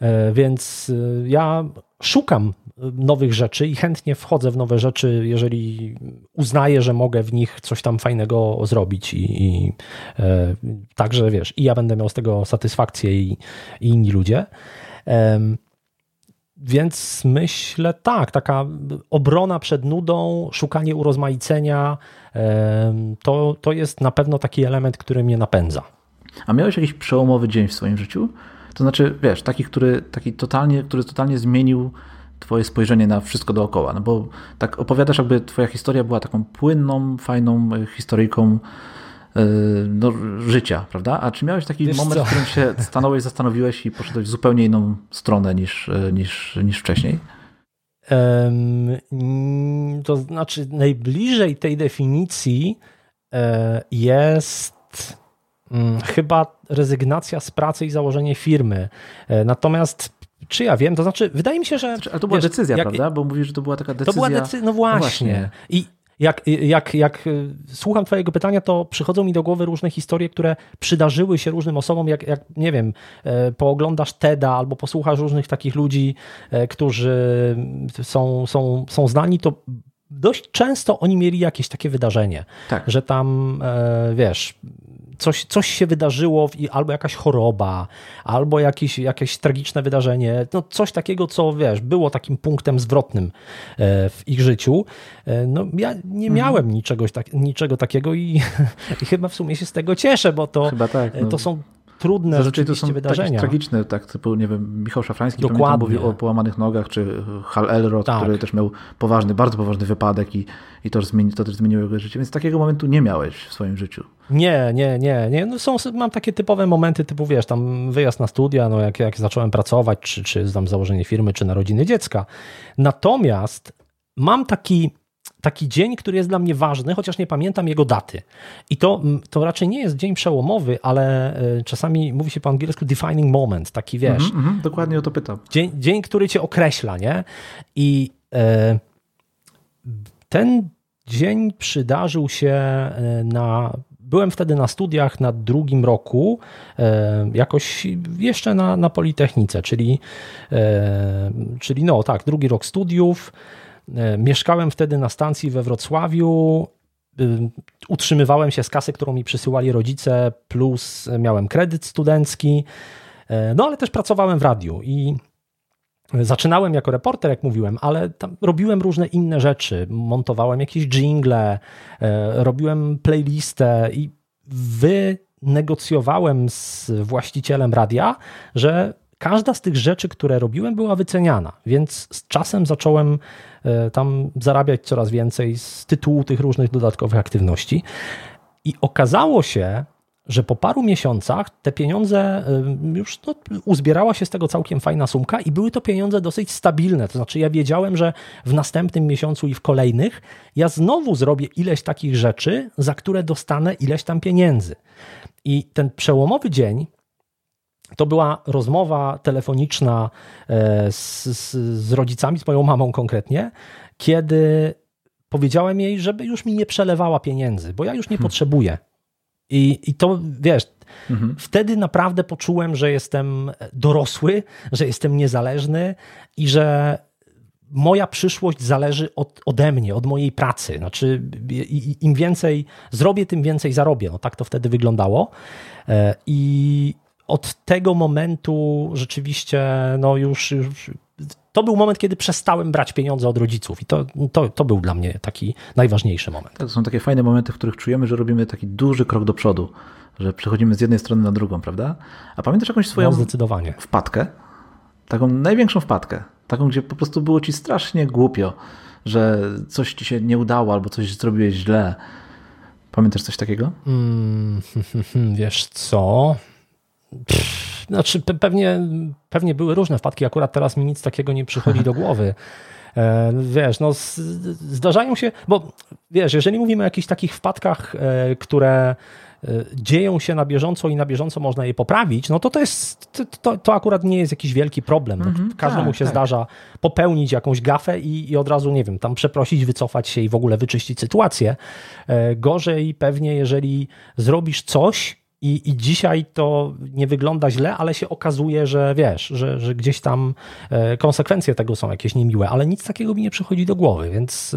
E, więc e, ja szukam nowych rzeczy i chętnie wchodzę w nowe rzeczy, jeżeli uznaję, że mogę w nich coś tam fajnego zrobić i, i e, także wiesz, i ja będę miał z tego satysfakcję i, i inni ludzie. E, więc myślę tak, taka obrona przed nudą, szukanie urozmaicenia, to, to jest na pewno taki element, który mnie napędza. A miałeś jakiś przełomowy dzień w swoim życiu? To znaczy, wiesz, taki, który, taki totalnie, który totalnie zmienił twoje spojrzenie na wszystko dookoła. No bo tak opowiadasz, jakby twoja historia była taką płynną, fajną e, historyjką no, życia, prawda? A czy miałeś taki Wiesz moment, co? w którym się stanąłeś, zastanowiłeś i poszedłeś w zupełnie inną stronę niż, e, niż, niż wcześniej? Um, to znaczy, najbliżej tej definicji jest Mm, chyba rezygnacja z pracy i założenie firmy. E, natomiast czy ja wiem, to znaczy, wydaje mi się, że. Znaczy, ale to była wiesz, decyzja, jak, prawda? Bo mówisz, że to była taka decyzja. To była decyzja, no właśnie. No właśnie. I jak, jak, jak e, słucham Twojego pytania, to przychodzą mi do głowy różne historie, które przydarzyły się różnym osobom. Jak, jak nie wiem, e, pooglądasz TEDa albo posłuchasz różnych takich ludzi, którzy są, są, są znani, to dość często oni mieli jakieś takie wydarzenie, tak. że tam, wiesz, coś, coś się wydarzyło, albo jakaś choroba, albo jakieś, jakieś tragiczne wydarzenie, no coś takiego, co wiesz, było takim punktem zwrotnym e, w ich życiu. E, no, ja nie mhm. miałem niczego, tak, niczego takiego i, i chyba w sumie się z tego cieszę, bo to, tak, e, no. to są trudne Zazwyczaj to są wydarzenia. Tragiczne, tak typu, nie wiem, Michał Szafrański Dokładnie. mówił o połamanych nogach, czy Hal Elrod, tak. który też miał poważny, bardzo poważny wypadek i, i to, zmieni, to też zmieniło jego życie, więc takiego momentu nie miałeś w swoim życiu. Nie, nie, nie, nie. No są, mam takie typowe momenty typu, wiesz, tam wyjazd na studia, no jak, jak zacząłem pracować, czy, czy tam założenie firmy, czy narodziny dziecka. Natomiast mam taki taki dzień, który jest dla mnie ważny, chociaż nie pamiętam jego daty. I to, to raczej nie jest dzień przełomowy, ale e, czasami mówi się po angielsku defining moment, taki wiesz. Mm -hmm, dokładnie o to pytam. Dzień, dzień, który cię określa, nie? I e, ten dzień przydarzył się e, na. Byłem wtedy na studiach na drugim roku, e, jakoś jeszcze na, na Politechnice, czyli, czyli no tak, drugi rok studiów. E, mieszkałem wtedy na stacji we Wrocławiu. Y, utrzymywałem się z kasy, którą mi przysyłali rodzice, plus miałem kredyt studencki. E, no ale też pracowałem w radiu i Zaczynałem jako reporter, jak mówiłem, ale robiłem różne inne rzeczy. Montowałem jakieś jingle, e, robiłem playlistę i wynegocjowałem z właścicielem radia, że każda z tych rzeczy, które robiłem, była wyceniana, więc z czasem zacząłem e, tam zarabiać coraz więcej z tytułu tych różnych dodatkowych aktywności. I okazało się, że po paru miesiącach te pieniądze e, już no, uzbierała się z tego całkiem fajna sumka i były to pieniądze dosyć stabilne. To znaczy, ja wiedziałem, że w następnym miesiącu i w kolejnych ja znowu zrobię ileś takich rzeczy, za które dostanę ileś tam pieniędzy. I ten przełomowy dzień to była rozmowa telefoniczna e, z, z, z, rodzicami, z moją mamą konkretnie, kiedy powiedziałem jej, żeby już mi nie przelewała pieniędzy, bo ja już nie hmm. potrzebuję. I, I to wiesz, mhm. wtedy naprawdę poczułem, że jestem dorosły, że jestem niezależny i że moja przyszłość zależy od, ode mnie, od mojej pracy. Znaczy, im więcej zrobię, tym więcej zarobię. No tak to wtedy wyglądało. E, I od tego momentu rzeczywiście no już, już to był moment, kiedy przestałem brać pieniądze od rodziców i to, to, to był dla mnie taki najważniejszy moment. To są takie fajne momenty, w których czujemy, że robimy taki duży krok do przodu, że przechodzimy z jednej strony na drugą, prawda? A pamiętasz jakąś swoją no, zdecydowanie. wpadkę? Taką największą wpadkę, taką, gdzie po prostu było ci strasznie głupio, że coś ci się nie udało albo coś zrobiłeś źle. Pamiętasz coś takiego? Mm, wiesz co? Pff, znaczy pewnie, pewnie były różne wpadki, akurat teraz mi nic takiego nie przychodzi do głowy. E, wiesz, no zdarzają się, bo wiesz, jeżeli mówimy o jakichś takich wpadkach, e, które e, dzieją się na bieżąco i na bieżąco można je poprawić, no to to jest, to, to akurat nie jest jakiś wielki problem. Mm -hmm, Każdemu tak, się tak. zdarza popełnić jakąś gafę i, i od razu, nie wiem, tam przeprosić, wycofać się i w ogóle wyczyścić sytuację. Gorzej pewnie, jeżeli zrobisz coś, i, I dzisiaj to nie wygląda źle, ale się okazuje, że wiesz, że, że gdzieś tam e, konsekwencje tego są jakieś niemiłe, ale nic takiego mi nie przychodzi do głowy, więc.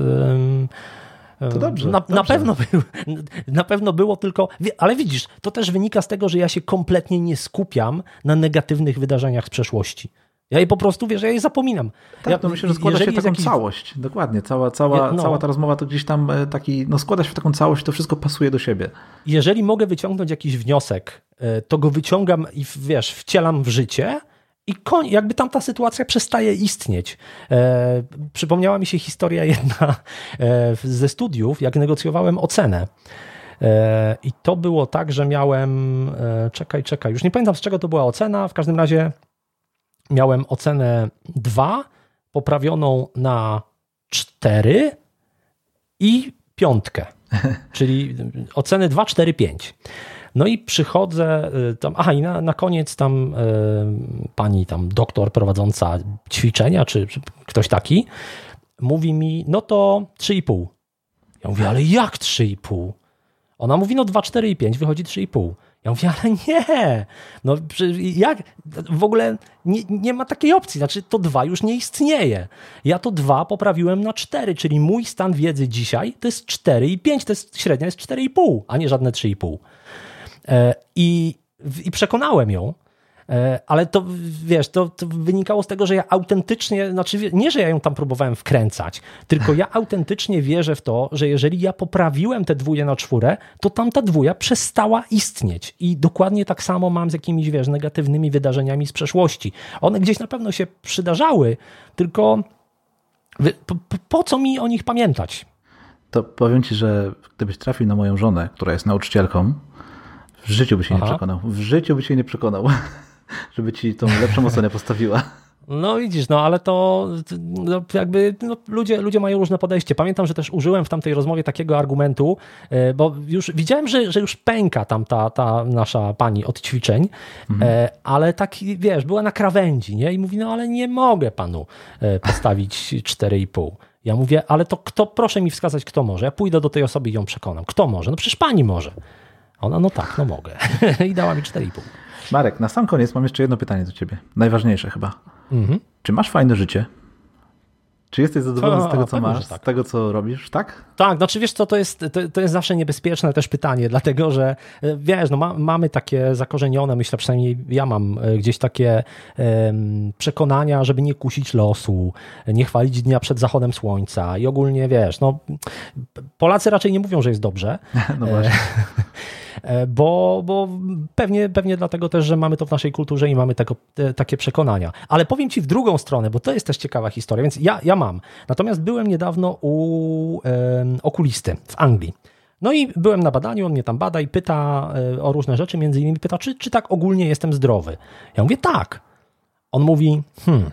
To dobrze, na, dobrze. na, pewno był, na pewno było tylko. Ale widzisz, to też wynika z tego, że ja się kompletnie nie skupiam na negatywnych wydarzeniach z przeszłości. Ja je po prostu, wiesz, ja je zapominam. Tak, ja, to myślę, że składa się w taką jakiś... całość. Dokładnie. Cała, cała, no. cała ta rozmowa to gdzieś tam e, taki, no składa się w taką całość, to wszystko pasuje do siebie. Jeżeli mogę wyciągnąć jakiś wniosek, e, to go wyciągam i wiesz, wcielam w życie i koń, jakby tam ta sytuacja przestaje istnieć. E, przypomniała mi się historia jedna e, ze studiów, jak negocjowałem ocenę. E, I to było tak, że miałem, e, czekaj, czekaj, już nie pamiętam z czego to była ocena, w każdym razie miałem ocenę 2, poprawioną na 4 i piątkę, czyli oceny 2, 4, 5. No i przychodzę y, tam, aha i na, na koniec tam y, pani tam doktor prowadząca ćwiczenia, czy, czy ktoś taki, mówi mi, no to 3,5. Ja mówię, ale jak 3,5? Ona mówi, no 2, 4 i 5, wychodzi 3,5. Ja mówię, ale nie, no jak, w ogóle nie, nie ma takiej opcji, znaczy to dwa już nie istnieje. Ja to dwa poprawiłem na cztery, czyli mój stan wiedzy dzisiaj to jest cztery i pięć, to jest średnia jest cztery i pół, a nie żadne trzy i pół. E, I, przekonałem ją, ale to wiesz, to, to, wynikało z tego, że ja autentycznie, znaczy nie, że ja ją tam próbowałem wkręcać, tylko ja autentycznie wierzę w to, że jeżeli ja poprawiłem tę dwóję na czwórę, to tamta dwója przestała istnieć. I dokładnie tak samo mam z jakimiś, wiesz, negatywnymi wydarzeniami z przeszłości. One gdzieś na pewno się przydarzały, tylko po, po, po co mi o nich pamiętać? To powiem ci, że gdybyś trafił na moją żonę, która jest nauczycielką, w życiu by się Aha. nie przekonał. W życiu by się nie przekonał. żeby ci tą lepszą ocenę postawiła. No widzisz, no ale to no, jakby no, ludzie, ludzie mają różne podejście. Pamiętam, że też użyłem w tamtej rozmowie takiego argumentu, e, bo już widziałem, że, że już pęka tam ta, ta nasza pani od ćwiczeń, mhm. E, ale tak wiesz, była na krawędzi, nie? I mówi, no ale nie mogę panu e, postawić 4,5. Ja mówię, ale to kto, proszę mi wskazać, kto może. Ja pójdę do tej osoby i ją przekonam. Kto może? No przecież pani może. Ona, no tak, no mogę. I dała mi 4,5. Marek, na sam koniec mam jeszcze jedno pytanie do ciebie. Najważniejsze chyba. Mhm. Czy masz fajne życie? Czy jesteś zadowolony to, z tego, co masz, tak. z tego, co robisz, tak? Tak, znaczy wiesz co, to jest, to, to jest zawsze niebezpieczne też pytanie, dlatego że e, wiesz, no ma, mamy takie zakorzenione, myślę przynajmniej ja mam e, gdzieś takie um, przekonania, żeby nie kusić losu, nie chwalić dnia przed zachodem słońca i ogólnie wiesz, no Polacy raczej nie mówią, że jest dobrze. No właśnie. E, bo, bo pewnie, pewnie dlatego też, że mamy to w naszej kulturze i mamy tego, te, takie przekonania. Ale powiem Ci w drugą stronę, bo to jest też ciekawa historia, więc ja, ja mam. Natomiast byłem niedawno u e, okulisty w Anglii. No i byłem na badaniu, on mnie tam bada i pyta e, o różne rzeczy, między innymi pyta, czy, czy tak ogólnie jestem zdrowy. Ja mówię, tak. On mówi, hmm,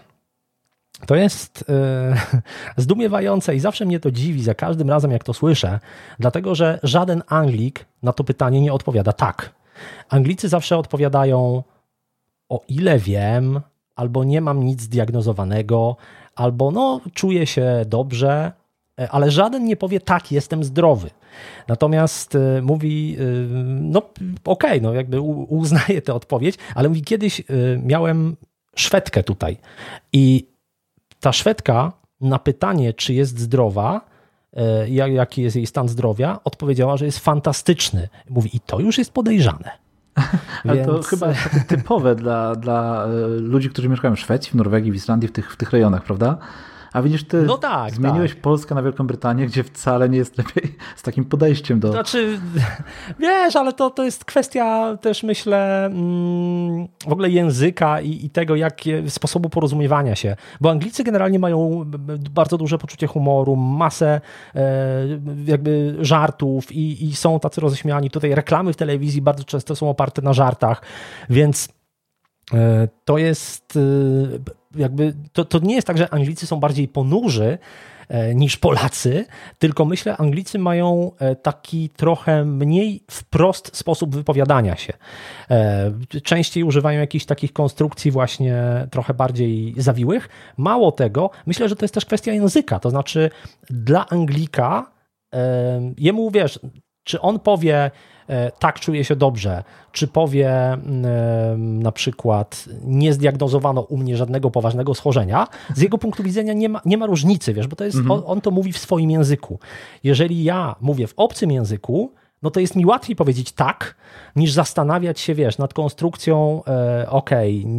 to jest yy, zdumiewające i zawsze mnie to dziwi za każdym razem, jak to słyszę, dlatego że żaden Anglik na to pytanie nie odpowiada tak. Anglicy zawsze odpowiadają, o ile wiem, albo nie mam nic zdiagnozowanego, albo no, czuję się dobrze, e, ale żaden nie powie tak, jestem zdrowy. Natomiast y, mówi, no okej, okay, no jakby uznaje tę odpowiedź, ale mówi, kiedyś miałem Szwedkę tutaj i ta Szwedka na pytanie, czy jest zdrowa, e, jaki jest jej stan zdrowia, odpowiedziała, że jest fantastyczny. Mówi, i to już jest podejrzane. Ale Więc... to chyba typowe dla, dla e, ludzi, którzy mieszkają w Szwecji, w Norwegii, w Islandii, w tych, w tych rejonach, prawda? A widzisz, ty no tak, zmieniłeś tak. Polskę na Wielką Brytanię, gdzie wcale nie jest lepiej z takim podejściem do. Znaczy, wiesz, ale to, to jest kwestia też, myślę, mm, w ogóle języka i, i tego, jak sposobu porozumiewania się. Bo Anglicy generalnie mają bardzo duże poczucie humoru, masę e, jakby żartów i, i są tacy roześmiani. Tutaj reklamy w telewizji bardzo często są oparte na żartach, więc e, to jest e, jakby to, to nie jest tak, że Anglicy są bardziej ponurzy e, niż Polacy, tylko myślę, Anglicy mają e, taki trochę mniej wprost sposób wypowiadania się. E, częściej używają jakichś takich konstrukcji właśnie trochę bardziej zawiłych. Mało tego, myślę, że to jest też kwestia języka, to znaczy dla Anglika jemu, wiesz, czy on powie tak czuję się dobrze, czy powie na przykład nie zdiagnozowano u mnie żadnego poważnego schorzenia, z jego punktu widzenia nie ma, nie ma różnicy, wiesz, bo to jest, mhm. on, on to mówi w swoim języku. Jeżeli ja mówię w obcym języku, no to jest mi łatwiej powiedzieć tak, niż zastanawiać się, wiesz, nad konstrukcją, e, okej, okay,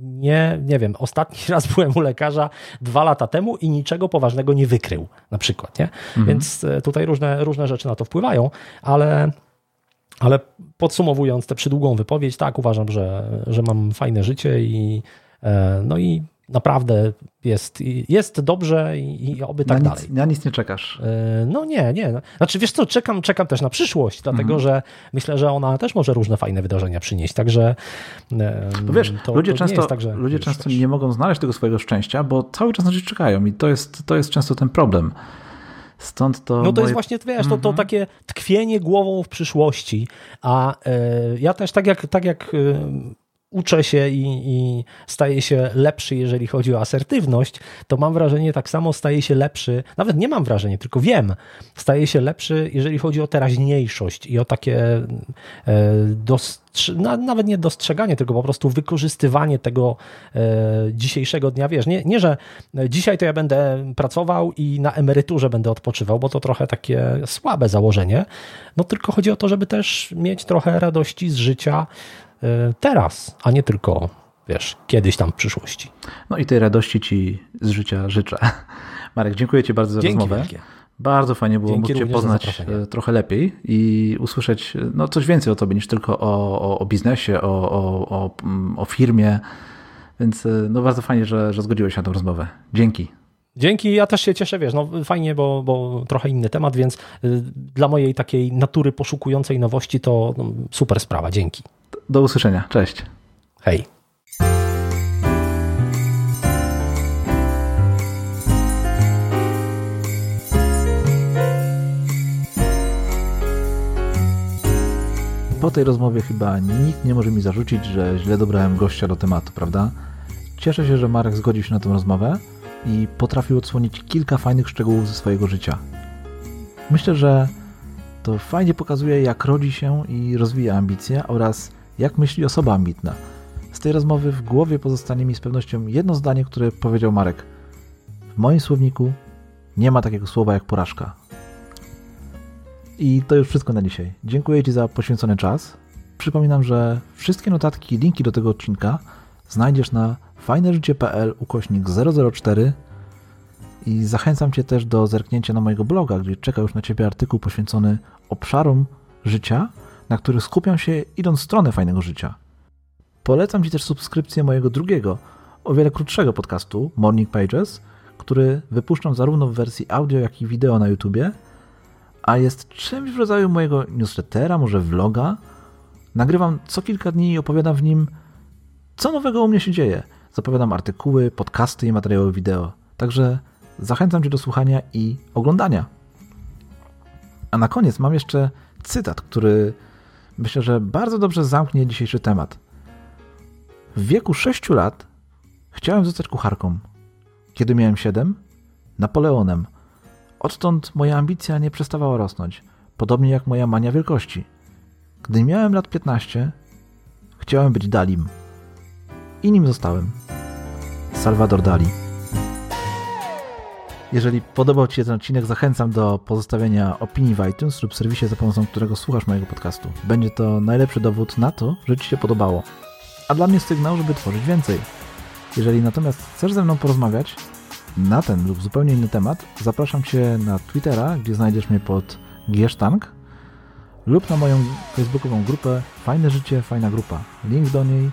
nie, nie wiem, ostatni raz byłem u lekarza dwa lata temu i niczego poważnego nie wykrył, na przykład, nie? Mhm. Więc e, tutaj różne, różne rzeczy na to wpływają, ale ale podsumowując tę przydługą wypowiedź, tak, uważam, że, że mam fajne życie i e, no i naprawdę jest, jest dobrze i, i oby tak na dalej. na nic nie czekasz? E, no nie, nie. Znaczy wiesz co, czekam, czekam też na przyszłość, dlatego mhm. że myślę, że ona też może różne fajne wydarzenia przynieść, także no wiesz, to, ludzie to często, tak, że, ludzie wiesz, często nie mogą znaleźć tego swojego szczęścia, bo cały czas na coś czekają i to jest, to jest często ten problem. Stąd to. No to moje... jest właśnie, wiesz, to, to mhm. takie tkwienie głową w przyszłości. A y, ja też tak jak, tak jak y, uczę się i, i się lepszy, jeżeli chodzi o asertywność, to mam wrażenie, tak samo staje się lepszy, nawet nie mam wrażenia, tylko wiem, staje się lepszy, jeżeli chodzi o teraźniejszość i o takie e, nawet nie dostrzeganie, tylko po prostu wykorzystywanie tego e, dzisiejszego dnia. Wiesz, nie, nie, że dzisiaj to ja będę pracował i na emeryturze będę odpoczywał, bo to trochę takie słabe założenie, no tylko chodzi o to, żeby też mieć trochę radości z życia, teraz, a nie tylko, wiesz, kiedyś tam w przyszłości. No i tej radości Ci z życia życzę. Marek, dziękuję Ci bardzo za Dzięki rozmowę. wielkie. Bardzo fajnie było Dzięki móc Cię poznać e, trochę lepiej i usłyszeć e, no, coś więcej o Tobie niż tylko o, o, o biznesie, o, o, o, mm, firmie. Więc no, bardzo fajnie, że, że zgodziłeś się na tę rozmowę. Dzięki. Dzięki, ja też się cieszę, wiesz, no fajnie, bo, bo trochę inny temat, więc y, dla mojej takiej natury poszukującej nowości to no, super sprawa, dzięki. Do usłyszenia. Cześć. Hej. Po tej rozmowie chyba nikt nie może mi zarzucić, że źle dobrałem gościa do tematu, prawda? Cieszę się, że Marek zgodził się na tę rozmowę i potrafił odsłonić kilka fajnych szczegółów ze swojego życia. Myślę, że to fajnie pokazuje, jak rodzi się i rozwija ambicje oraz jak myśli osoba ambitna. Z tej rozmowy w głowie pozostanie mi z pewnością jedno zdanie, które powiedział Marek. W moim słowniku nie ma takiego słowa jak porażka. I to już wszystko na dzisiaj. Dziękuję Ci za poświęcony czas. Przypominam, że wszystkie notatki i linki do tego odcinka znajdziesz na fajneżycie.pl ukośnik 004 i zachęcam Cię też do zerknięcia na mojego bloga, gdzie czeka już na Ciebie artykuł poświęcony obszarom życia, na których skupiam się idąc w stronę fajnego życia. Polecam Ci też subskrypcję mojego drugiego, o wiele krótszego podcastu Morning Pages, który wypuszczam zarówno w wersji audio, jak i wideo na YouTubie, a jest czymś w rodzaju mojego newslettera, może vloga. Nagrywam co kilka dni i opowiadam w nim, co nowego u mnie się dzieje. Zapowiadam artykuły, podcasty i materiały wideo. Także zachęcam Cię do słuchania i oglądania. A na koniec mam jeszcze cytat, który myślę, że bardzo dobrze zamknie dzisiejszy temat. W wieku 6 lat chciałem zostać kucharką. Kiedy miałem 7, Napoleonem. Odtąd moja ambicja nie przestawała rosnąć, podobnie jak moja mania wielkości. Gdy miałem lat 15, chciałem być Dalim. I nim zostałem. Salvador Dali. Jeżeli podobał Ci się ten odcinek, zachęcam do pozostawienia opinii w iTunes lub serwisie, za pomocą którego słuchasz mojego podcastu. Będzie to najlepszy dowód na to, że Ci się podobało. A dla mnie sygnał, żeby tworzyć więcej. Jeżeli natomiast chcesz ze mną porozmawiać, na ten lub zupełnie inny temat, zapraszam Cię na Twittera, gdzie znajdziesz mnie pod Giesztank lub na moją facebookową grupę Fajne Życie, Fajna Grupa. Link do niej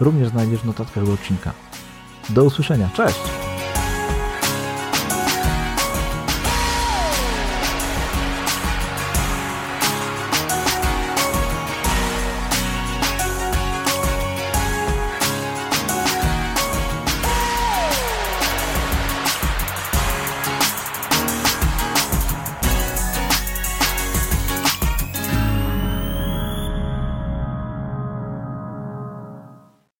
również znajdziesz w notatkach do odcinka. Do usłyszenia. Cześć!